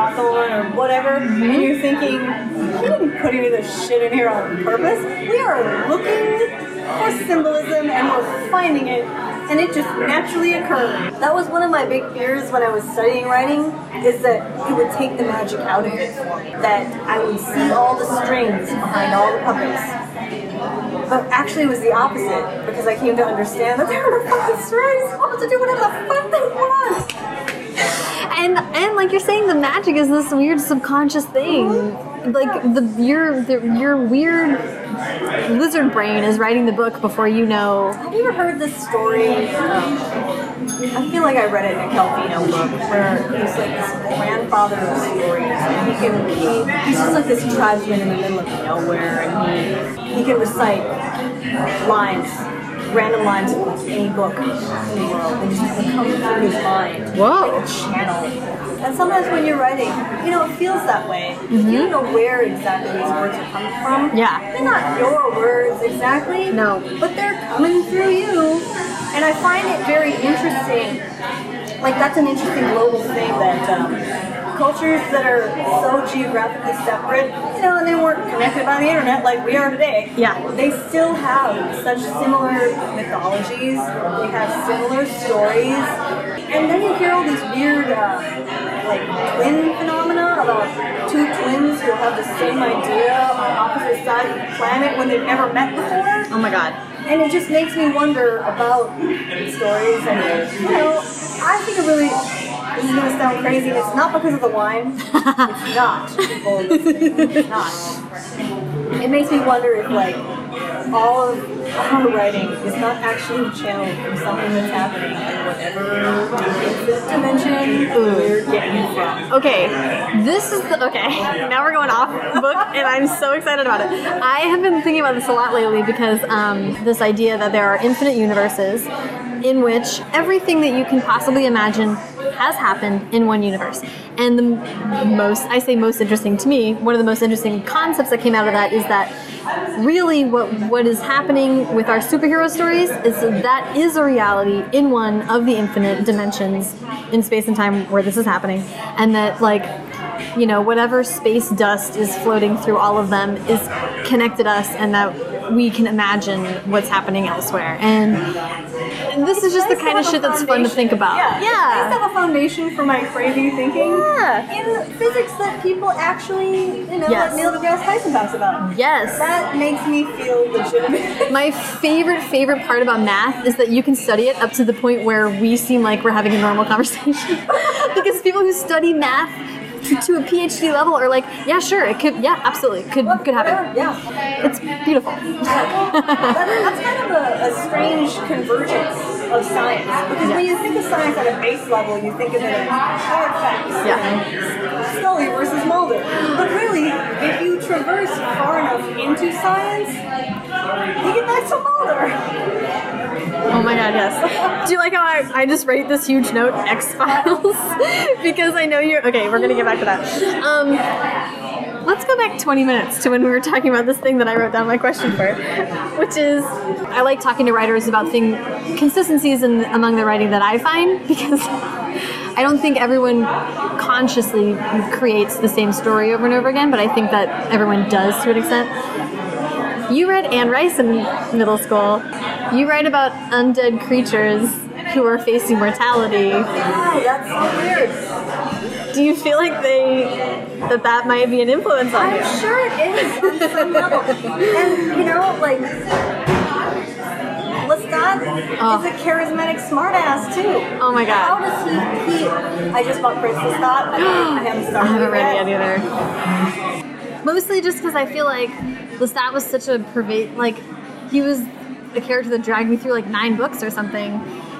Hawthorne or whatever, and mm-hmm. you're thinking, hmm, he didn't put any of this shit in here on purpose. We are looking for symbolism and we're finding it, and it just naturally occurred. That was one of my big fears when I was studying writing, is that it would take the magic out of it. That I would see all the strings behind all the puppets. But actually, it was the opposite because I came to understand that they were fucking strings, able to do whatever the fuck they want. And and like you're saying, the magic is this weird subconscious thing. like the your the, your weird lizard brain is writing the book before you know. Have you ever heard this story? I feel like I read it in a Calvino book where he's like this grandfather of stories, and he can he, he's just like this tribesman in the middle of nowhere, and he he can recite lines, random lines from any book in the world. They just come through his mind, Whoa. like a channel. And sometimes when you're writing, you know, it feels that way. You don't know where exactly these words are coming from. Yeah. They're not your words exactly. No. But they're coming through you. And I find it very interesting. Like, that's an interesting global thing that um, cultures that are so geographically separate, you know, and they weren't connected by the internet like we are today. Yeah. They still have such similar mythologies, they have similar stories. And then you hear all these weird, uh, like, twin phenomena about two twins who have the same idea on opposite sides of the planet when they've never met before. Oh my god. And it just makes me wonder about these stories and, you know, I think it really, this is going to sound crazy, it's not because of the wine. it's not. People, it's not. It makes me wonder if, like, all of our writing is not actually channeled from something that's happening in whatever dimension we're getting from. Okay, this is the okay. Now we're going off book, and I'm so excited about it. I have been thinking about this a lot lately because um, this idea that there are infinite universes in which everything that you can possibly imagine has happened in one universe. And the most, I say most interesting to me, one of the most interesting concepts that came out of that is that really what what is happening with our superhero stories is that, that is a reality in one of the infinite dimensions in space and time where this is happening and that like you know whatever space dust is floating through all of them is connected us and that we can imagine what's happening elsewhere and, and this is just the kind of shit that's fun to think about Yeah. It's nice have a foundation for my crazy thinking. Yeah. In physics that people actually, you know, Yes. like Neil deGrasse Tyson talks about. yes That makes me feel legitimate. My favorite, favorite part about math is that you can study it up to the point where we seem like we're having a normal conversation. because people who study math to, to a PhD level or like, yeah, sure, it could, yeah, absolutely, could could happen. Yeah. It's beautiful. That's kind of a, a strange convergence of science. Because when you think of science at a base level, you think of it as oh, hard facts. Yeah. Scully versus Mulder. But really, traverse far enough into science, you get back to Mulder. Oh my god, yes. Do you like how I, I just write this huge note, X Files? because I know you're. Okay, we're gonna get back to that. Um, let's go back 20 minutes to when we were talking about this thing that I wrote down my question for, which is I like talking to writers about thing consistencies in among the writing that I find because I don't think everyone consciously creates the same story over and over again, but I think that everyone does to an extent. You read Anne Rice in middle school. You write about undead creatures who are facing mortality. Wow, that's so weird. Do you feel like they that that might be an influence on you? I'm sure it is on some level. And, you know, like, Lestat Oh. is a charismatic smartass, too. Oh my god! How does he, he, I just bought Prince Lestat. I, I haven't started I haven't read it yet. either. Mostly just because I feel like Lestat was such a pervade like he was a character that dragged me through like nine books or something,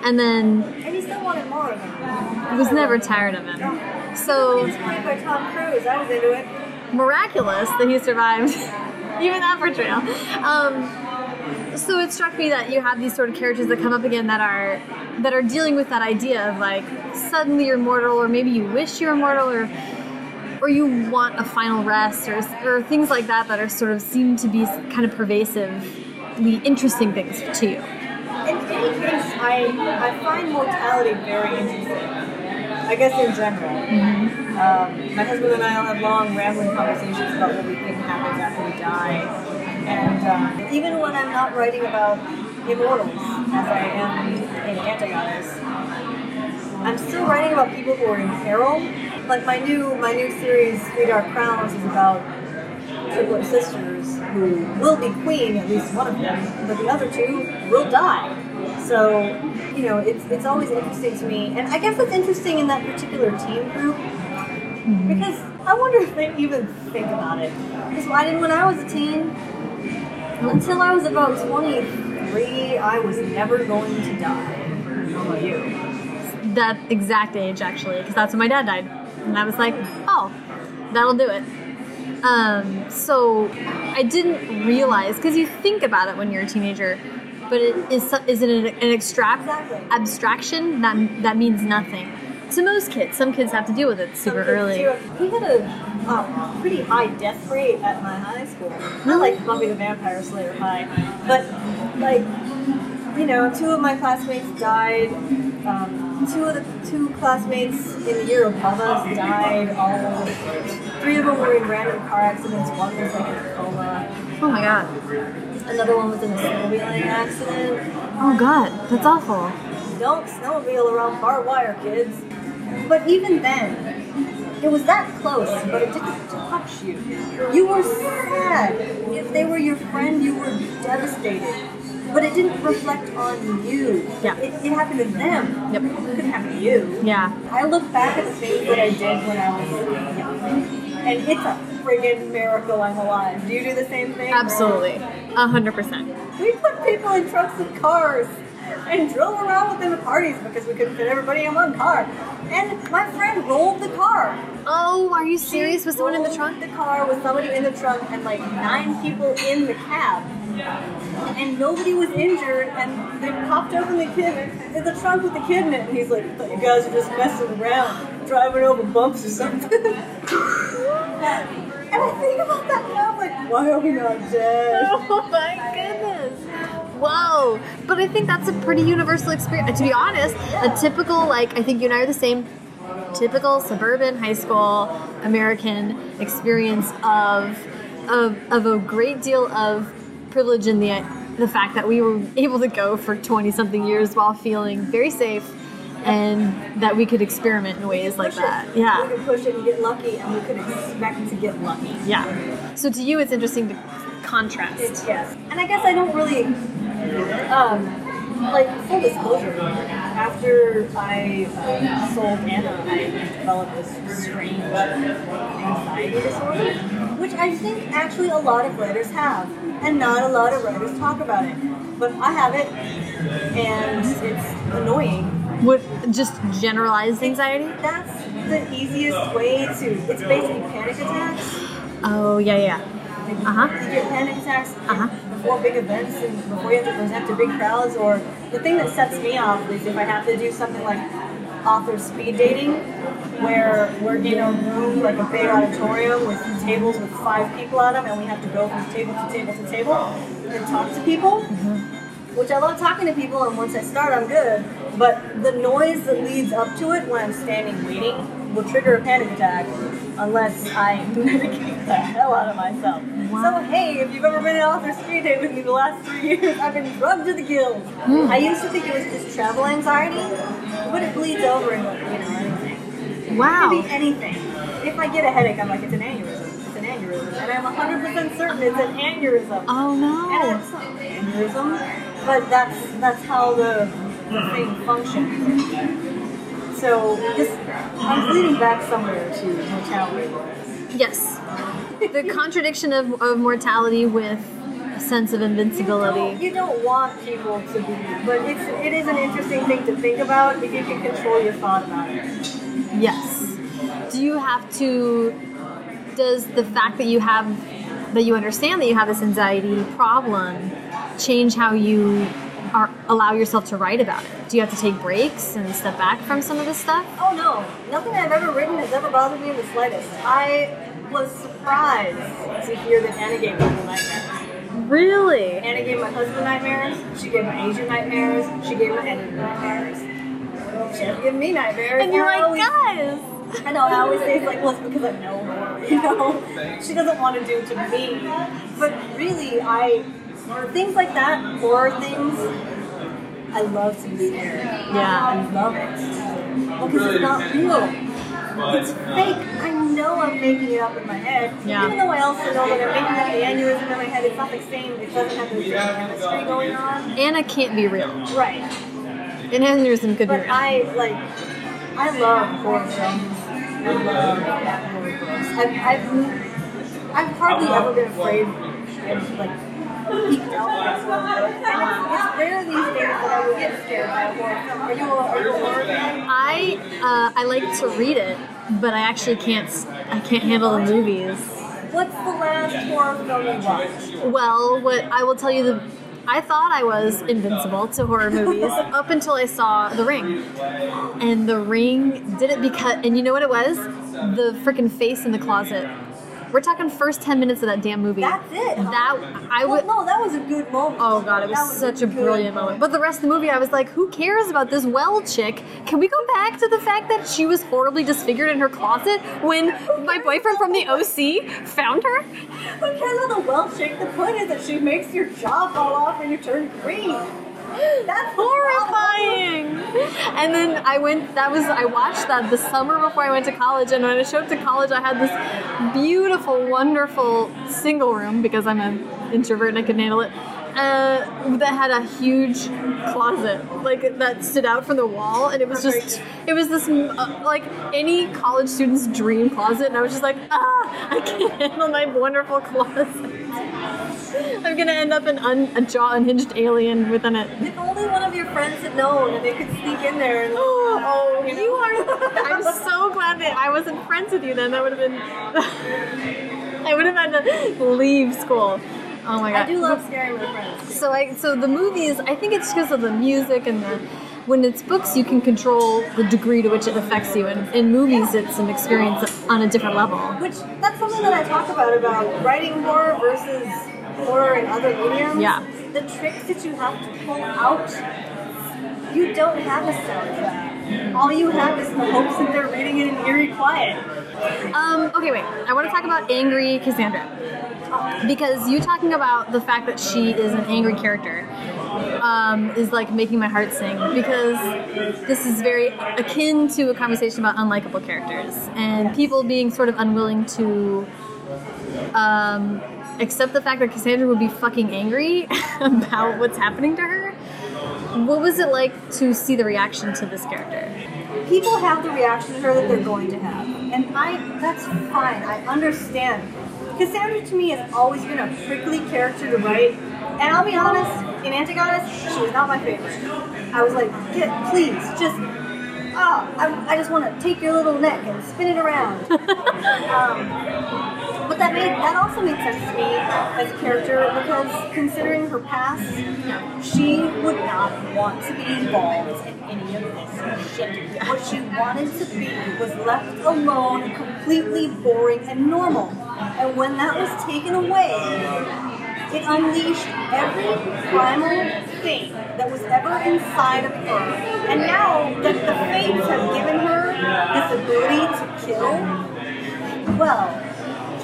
and then And he still wanted more of him. I was never tired of him. So by Tom Cruise. I was into it. miraculous that he survived even that portrayal. Um, so it struck me that you have these sort of characters that come up again that are that are dealing with that idea of like suddenly you're mortal, or maybe you wish you were mortal, or or you want a final rest, or or things like that that are sort of seem to be kind of pervasively interesting things to you. In any case, I, I find mortality very interesting. I guess in general. Um, my husband and I will have long, rambling conversations about what we think happens after we die. And um, even when I'm not writing about immortals, as I am in Antigoddess, I'm still writing about people who are in peril. Like my new my new series, Three Dark Crowns, is about triplet sisters who will be queen, at least one of them, but the other two will die. So, you know, it's, it's always interesting to me. And I guess it's interesting in that particular team group Because I wonder if they even think about it. Because I didn't when I was a teen. Until I was about 23, I was never going to die. How about you? That exact age, actually, because that's when my dad died. And I was like, oh, that'll do it. Um, so I didn't realize, because you think about it when you're a teenager, but it is, is it an, an extract, abstraction? That, that means nothing. To most kids, some kids have to deal with it super early. do. We had a uh, pretty high death rate at my high school. Not like Buffy the Vampire Slayer high, but like you know, two of my classmates died. Um, two of the two classmates in the year above us died. All. Three of them were in random car accidents. One was like in a coma. Oh my god. Another one was in a snowmobiling accident. Oh god, that's awful. Don't snowmobile around barbed wire, kids. But even then, it was that close, but it didn't touch you. You were sad. If they were your friend, you were devastated. But it didn't reflect on you. Yeah. It, it happened to them. Yep. It couldn't happen to you. Yeah. I look back at the things that I did when I was and it's a friggin' miracle I'm alive. Do you do the same thing? Absolutely. A hundred percent. We put people in trucks and cars and drove around with them at parties because we couldn't fit everybody in one car. And my friend rolled the car. Oh, are you serious? She with someone in the trunk? The car with somebody in the trunk and like nine people in the cab. And nobody was injured, and they popped open the kid in the trunk with the kid in it. And he's like, you guys were just messing around, driving over bumps or something. and I think about that now, I'm like, why are we not dead? Oh my goodness. Whoa. But I think that's a pretty universal experience. To be honest, a typical, like, I think you and I are the same, typical suburban high school American experience of, of, of a great deal of privilege in the, the fact that we were able to go for 20 something years while feeling very safe and that we could experiment in ways like Push it. that. Yeah. We could push it and get lucky, and we could expect to get lucky. Yeah. So to you, it's interesting to contrast. It- yes. And I guess I don't really, um, like, full disclosure, after I uh, sold Anna, I developed this strange anxiety disorder, which I think actually a lot of writers have, and not a lot of writers talk about it. But I have it, and it's annoying. What just generalized anxiety? That's the easiest way to, it's basically panic attacks. Oh yeah, yeah. Uh huh. You get panic attacks Uh-huh. before big events and before you have to present to big crowds. Or the thing that sets me off is if I have to do something like author speed dating, where we're in a room like a big auditorium with tables with five people on them, and we have to go from table to table to table and talk to people. Mm-hmm. Which I love talking to people, and once I start, I'm good. But the noise that leads up to it when I'm standing waiting will trigger a panic attack unless I medicate the hell out of myself. So hey, if you've ever been an author speed date with me the last three years, I've been drugged to the gills. Hmm. I used to think it was just travel anxiety, but it bleeds over into you know anything. It Wow. could be anything. If I get a headache, I'm like, it's an aneurysm. It's an aneurysm. And I'm 100% certain it's an aneurysm. Oh And no. it's an aneurysm, but that's that's how the, the thing functions. So this, I'm leading back somewhere to mortality. Yes. The contradiction of, of mortality with a sense of You invincibility. don't, you don't want people to be, but it's it is an interesting thing to think about if you can control your thought about it. Yes. Do you have to? Does the fact that you have that you understand that you have this anxiety problem change how you are allow yourself to write about it? Do you have to take breaks and step back from some of this stuff? Oh no, nothing I've ever written has ever bothered me in the slightest. I was surprised to hear that Anna gave people nightmares. Really? Anna gave my husband nightmares. She gave my Asian nightmares. She gave my editor nightmares. She given me nightmares. And you're like, always, guys. I know. I always say it's like, well, it's because I know her. You know, she doesn't want to do it to me. But really, I things like that, horror things. I love to be there. Yeah. I love it because it's not real. It's fake. I know I'm making it up in my head. Yeah. Even though I also know that I'm making up the aneurysm in my head, it's not the same. It doesn't have the same chemistry going on. Anna can't be real. Right. An aneurysm could be But real. I like. I love horror films. love that horror books. I've, I've, I've hardly ever been afraid and like peeked out by a horror book. And it's, it's rare these days that I would get scared by a horror film. Are you a, are you a horror fan? I uh, I like to read it, but I actually can't I can't handle the movies. What's the last horror film you watched? Well, what I will tell you the I thought I was invincible to horror movies up until I saw The Ring. And The Ring did it because and you know what it was? The freaking face in the closet. We're talking first 10 minutes of that damn movie. That's it. huh? That I Well, would no, that was a good moment. Oh god, it was, That such a good brilliant moment. But the rest of the movie, I was like, who cares about this well chick? Can we go back to the fact that she was horribly disfigured in her closet when my boyfriend from the OC found her? Who cares about the well chick? The point is that she makes your jaw fall off and you turn green. That's Horrifying. And then I went. That was I watched that the summer before I went to college. And when I showed up to college, I had this beautiful, wonderful single room because I'm an introvert and I couldn't handle it. Uh, that had a huge closet, like that stood out from the wall, and it was just, it was this uh, like any college student's dream closet, and I was just like, ah, I can't handle my wonderful closet. I'm gonna end up an un- a jaw unhinged alien within it. If only one of your friends had known and they could sneak in there and Oh, you are. I'm so glad that I wasn't friends with you then. That would have been. I would have had to leave school. Oh my god. I do love Scary my friends. So I so the movies. I think it's because of the music and the. When it's books, you can control the degree to which it affects you. And in movies, it's an experience on a different level. Which that's something that I talk about about writing horror versus horror in other mediums. Yeah. The tricks that you have to pull out, you don't have a soundtrack. All you have is the hopes that they're reading it in eerie quiet. Um, okay, wait. I want to talk about angry Cassandra because you talking about the fact that she is an angry character um, is like making my heart sing because this is very akin to a conversation about unlikable characters and people being sort of unwilling to um, accept the fact that Cassandra would be fucking angry about what's happening to her. What was it like to see the reaction to this character? People have the reaction to her that they're going to have. And I that's fine. I understand. Cassandra to me has always been a prickly character to write. And I'll be honest, in Antigoddess, she was not my favorite. I was like, get please, just ah, I, I just want to take your little neck and spin it around. um, but that made that also made sense to me as a character because considering her past, she would not want to be involved in any of this shit. What she wanted to be was left alone, completely boring and normal. And when that was taken away, it unleashed every primal thing that was ever inside of her. And now that the fates have given her this ability to kill, well,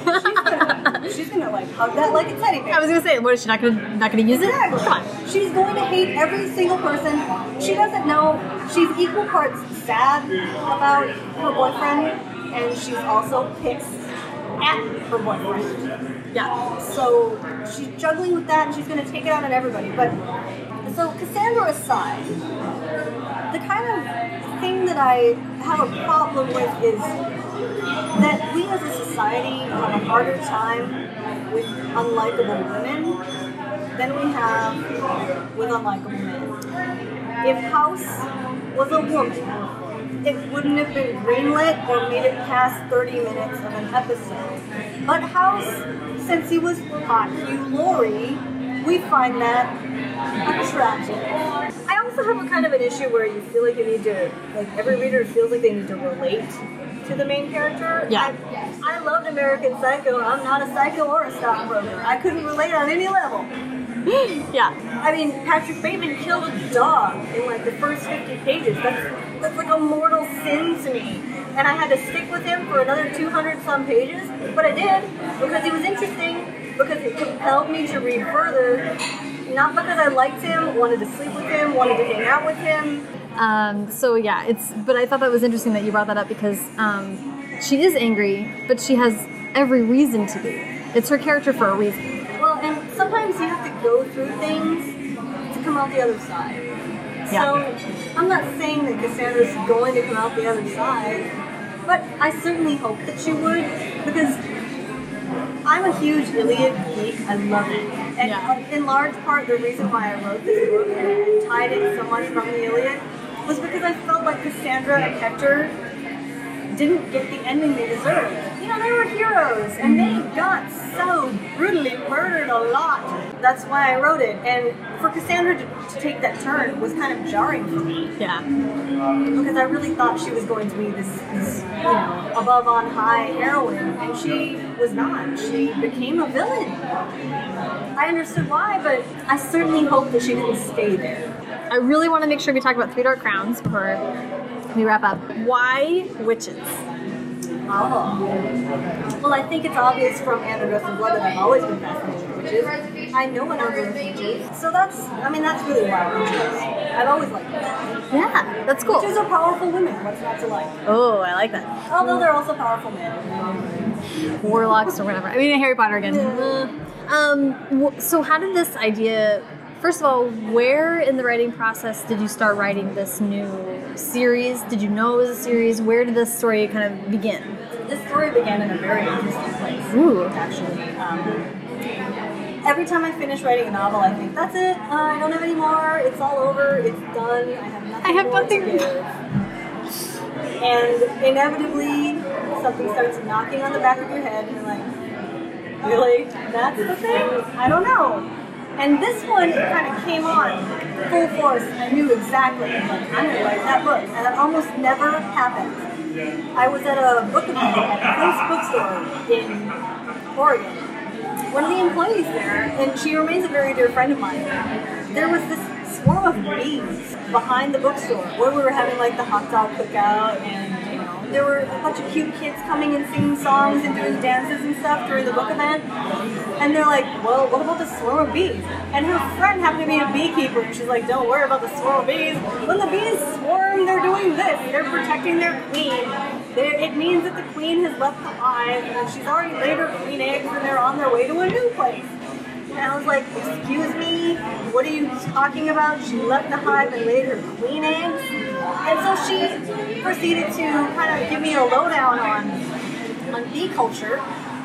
gonna, she's gonna like hug that like a teddy bear. I was gonna say, what is she not gonna not gonna use it? Exactly. Come on. She's going to hate every single person. She doesn't know. She's equal parts sad about her boyfriend, and she's also pissed at her boyfriend. Yeah. So she's juggling with that, and she's going to take it out on everybody. But so Cassandra aside, the kind of thing that I have a problem with is that we as a society have a harder time with unlikable women than we have with unlikable men. If House was a woman, it wouldn't have been greenlit or made it past 30 minutes of an episode. But House, since he was hot Hugh Laurie, we find that attractive. I also have a kind of an issue where you feel like you need to, like every reader feels like they need to relate to the main character. Yeah. I, I loved American Psycho. I'm not a psycho or a stockbroker. I couldn't relate on any level. Yeah. I mean, Patrick Bateman killed a dog in like the first 50 pages. That's that's like a mortal sin to me. And I had to stick with him for another 200 some pages, but I did because he was interesting, because it compelled me to read further. Not because I liked him, wanted to sleep with him, wanted to hang out with him. Um, so yeah, it's. But I thought that was interesting that you brought that up because um, she is angry, but she has every reason to be. It's her character for a reason. Well, and sometimes you have to go through things to come out the other side. Yeah. So I'm not saying that Cassandra's going to come out the other side, But I certainly hope that she would because I'm a huge Iliad geek. I love it. And Yeah. Uh, in large part, the reason why I wrote this book and tied it so much from the Iliad was because I felt like Cassandra and Hector didn't get the ending they deserved. Know, they were heroes and they got so brutally murdered a lot. That's why I wrote it. And for Cassandra to, to take that turn was kind of jarring for me Yeah. because I really thought she was going to be this, this you know, above on high heroine, and she was not. She became a villain. I understood why, but I certainly hope that she didn't stay there. I really want to make sure we talk about Three Dark Crowns before we wrap up. Why witches? Oh. Well, I think it's obvious from Anna Dressed in Blood that I've always been fascinated with witches. I know an Androglyph witches, so that's, I mean, that's really why witches. I've always liked them. Yeah, that's cool. Witches are powerful women, what's not to like? Oh, I like that. Although they're also powerful men. Warlocks or whatever. I mean, Harry Potter again. Yeah. Um, so how did this idea? First of all, where in the writing process did you start writing this new series? Did you know it was a series? Where did this story kind of begin? This story began in a very interesting place. Ooh. actually. Um, every time I finish writing a novel, I think that's it. Uh, I don't have any more. It's all over. It's done. I have nothing. I have nothing- To give. And inevitably, something starts knocking on the back of your head, and you're like, "Really? That's the thing? I don't know." And this one kind of came on full force. I knew exactly. I'm gonna write that book, and that almost never happened. I was at a book event at the Coast Bookstore in Oregon. One of the employees there, and she remains a very dear friend of mine, there was this swarm of bees behind the bookstore where we were having like the hot dog cookout and there were a bunch of cute kids coming and singing songs and doing dances and stuff during the book event. And they're like well what about the swarm of bees? And her friend happened to be a beekeeper and she's like don't worry about the swarm of bees. When the bees swarm they're doing this. They're protecting their queen. It means that the queen has left the hive and she's already laid her queen eggs and they're on their way to a new place and I was like, excuse me, what are you talking about? She left the hive and laid her queen eggs? And so she proceeded to kind of give me a lowdown on, on bee culture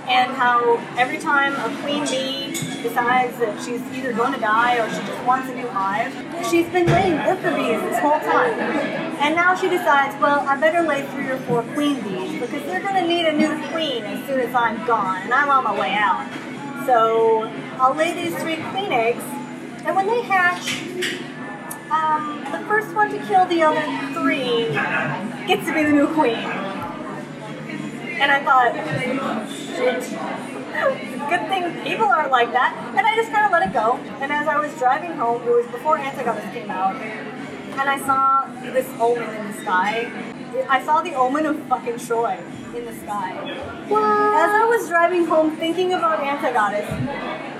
and how every time a queen bee decides that she's either going to die or she just wants a new hive, she's been laying worker bees this whole time. And now she decides, well, I better lay three or four queen bees because they're going to need a new queen as soon as I'm gone and I'm on my way out. So I'll lay these three queen eggs, and when they hatch, um, the first one to kill the other three gets to be the new queen. And I thought, shit. Good thing people aren't like that. And I just kind of let it go. And as I was driving home, it was before Antigoddess came out, and I saw this omen in the sky. I saw the omen of fucking Troy in the sky. As I was driving home thinking about Antigoddess,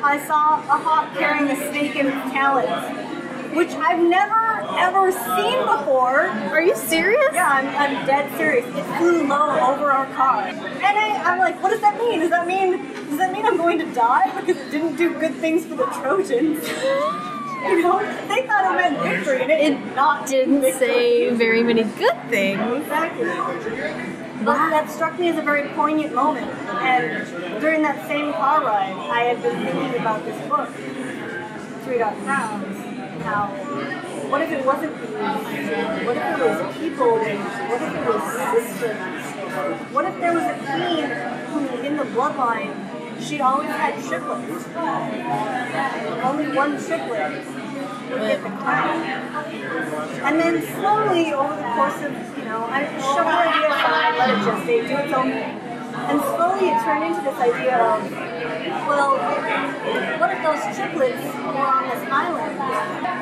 I saw a hawk carrying a snake in its talons, which I've never ever seen before. Are you serious? Yeah, I'm, I'm dead serious. It flew low over our car. And I, I'm like, what does that mean? Does that mean does that mean I'm going to die because it didn't do good things for the Trojans? You know, they thought it meant victory, and it, did not Didn't victory. say very many good things. Exactly. But that struck me as a very poignant moment. And during that same car ride, I had been thinking about this book, Three Dark Crowns, and how what if it wasn't? What if it was people? What if it was sisters? What if there was a queen who, in the bloodline, she always had triplets? Only one would get the crown. And then slowly over the course of, you know, I shove her idea aside, let it gestate, do its own. And slowly it turned into this idea of, well, what if those triplets were on this island?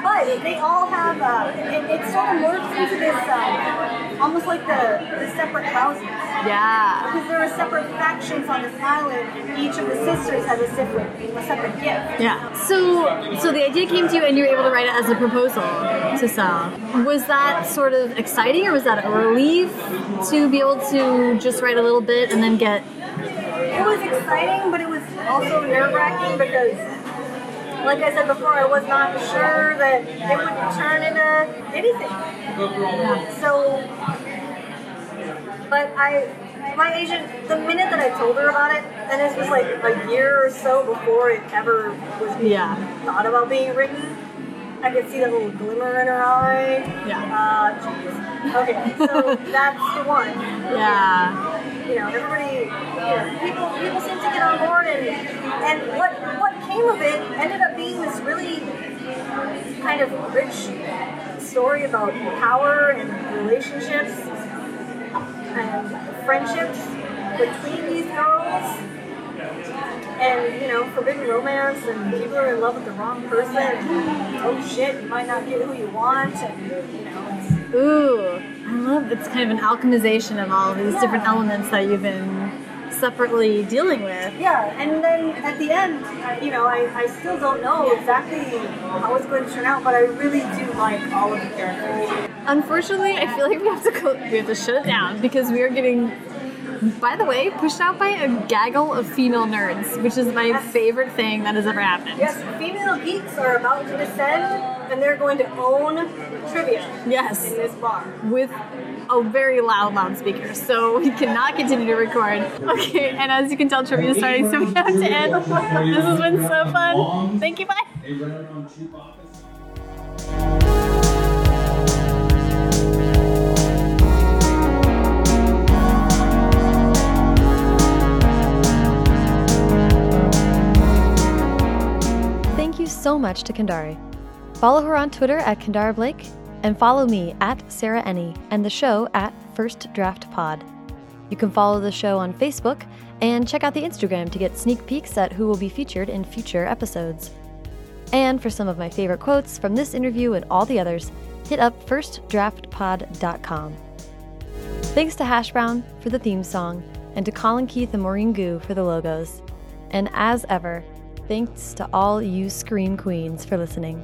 But they all have, uh, it, it sort of morphs into this, uh, almost like the, the separate houses. Yeah. Because there are separate factions on this island, and each of the sisters has a separate, a separate gift. Yeah. So, so the idea came to you, and you were able to write it as a proposal to Sal. Was that sort of exciting, or was that a relief to be able to just write a little bit and then get? It was exciting, but it was also nerve wracking because, like I said before, I was not sure that it would turn into anything. So But I, my agent, the minute that I told her about it, and this was like a year or so before it ever was being Yeah. thought about being written, I could see that little glimmer in her eye. Yeah. Uh, jeez. Okay, so that's the one. Yeah. You know, everybody, you know, people, people seem to get on board, and and what what came of it ended up being this really kind of rich story about power and relationships and friendships between these girls. And you know forbidden romance and people are in love with the wrong person. And, oh shit you might not get who you want and you know Ooh, I love it's kind of an alchemization of all of these different elements that you've been separately dealing with. yeah and then at the end I- you know I, I still don't know exactly how it's going to turn out but I really do like all of the characters Unfortunately, I feel like we have to go, we have to shut it down because we are getting, by the way, pushed out by a gaggle of female nerds, which is my favorite thing that has ever happened. yes female geeks are about to descend and they're going to own trivia Yes. in this bar with a very loud loudspeaker, so we cannot continue to record. Okay, and as you can tell, trivia is starting, so we have to end. This has been so fun. Thank you, bye. So much to Kendare. Follow her on Twitter at Kendare Blake, and follow me at Sarah Enni and the show at First Draft Pod. You can follow the show on Facebook and check out the Instagram to get sneak peeks at who will be featured in future episodes. And for some of my favorite quotes from this interview and all the others, hit up firstdraftpod.com. Thanks to Hash Brown for the theme song, and to Colin Keith and Maureen Goo for the logos. And as ever, Thanks to all you scream queens for listening.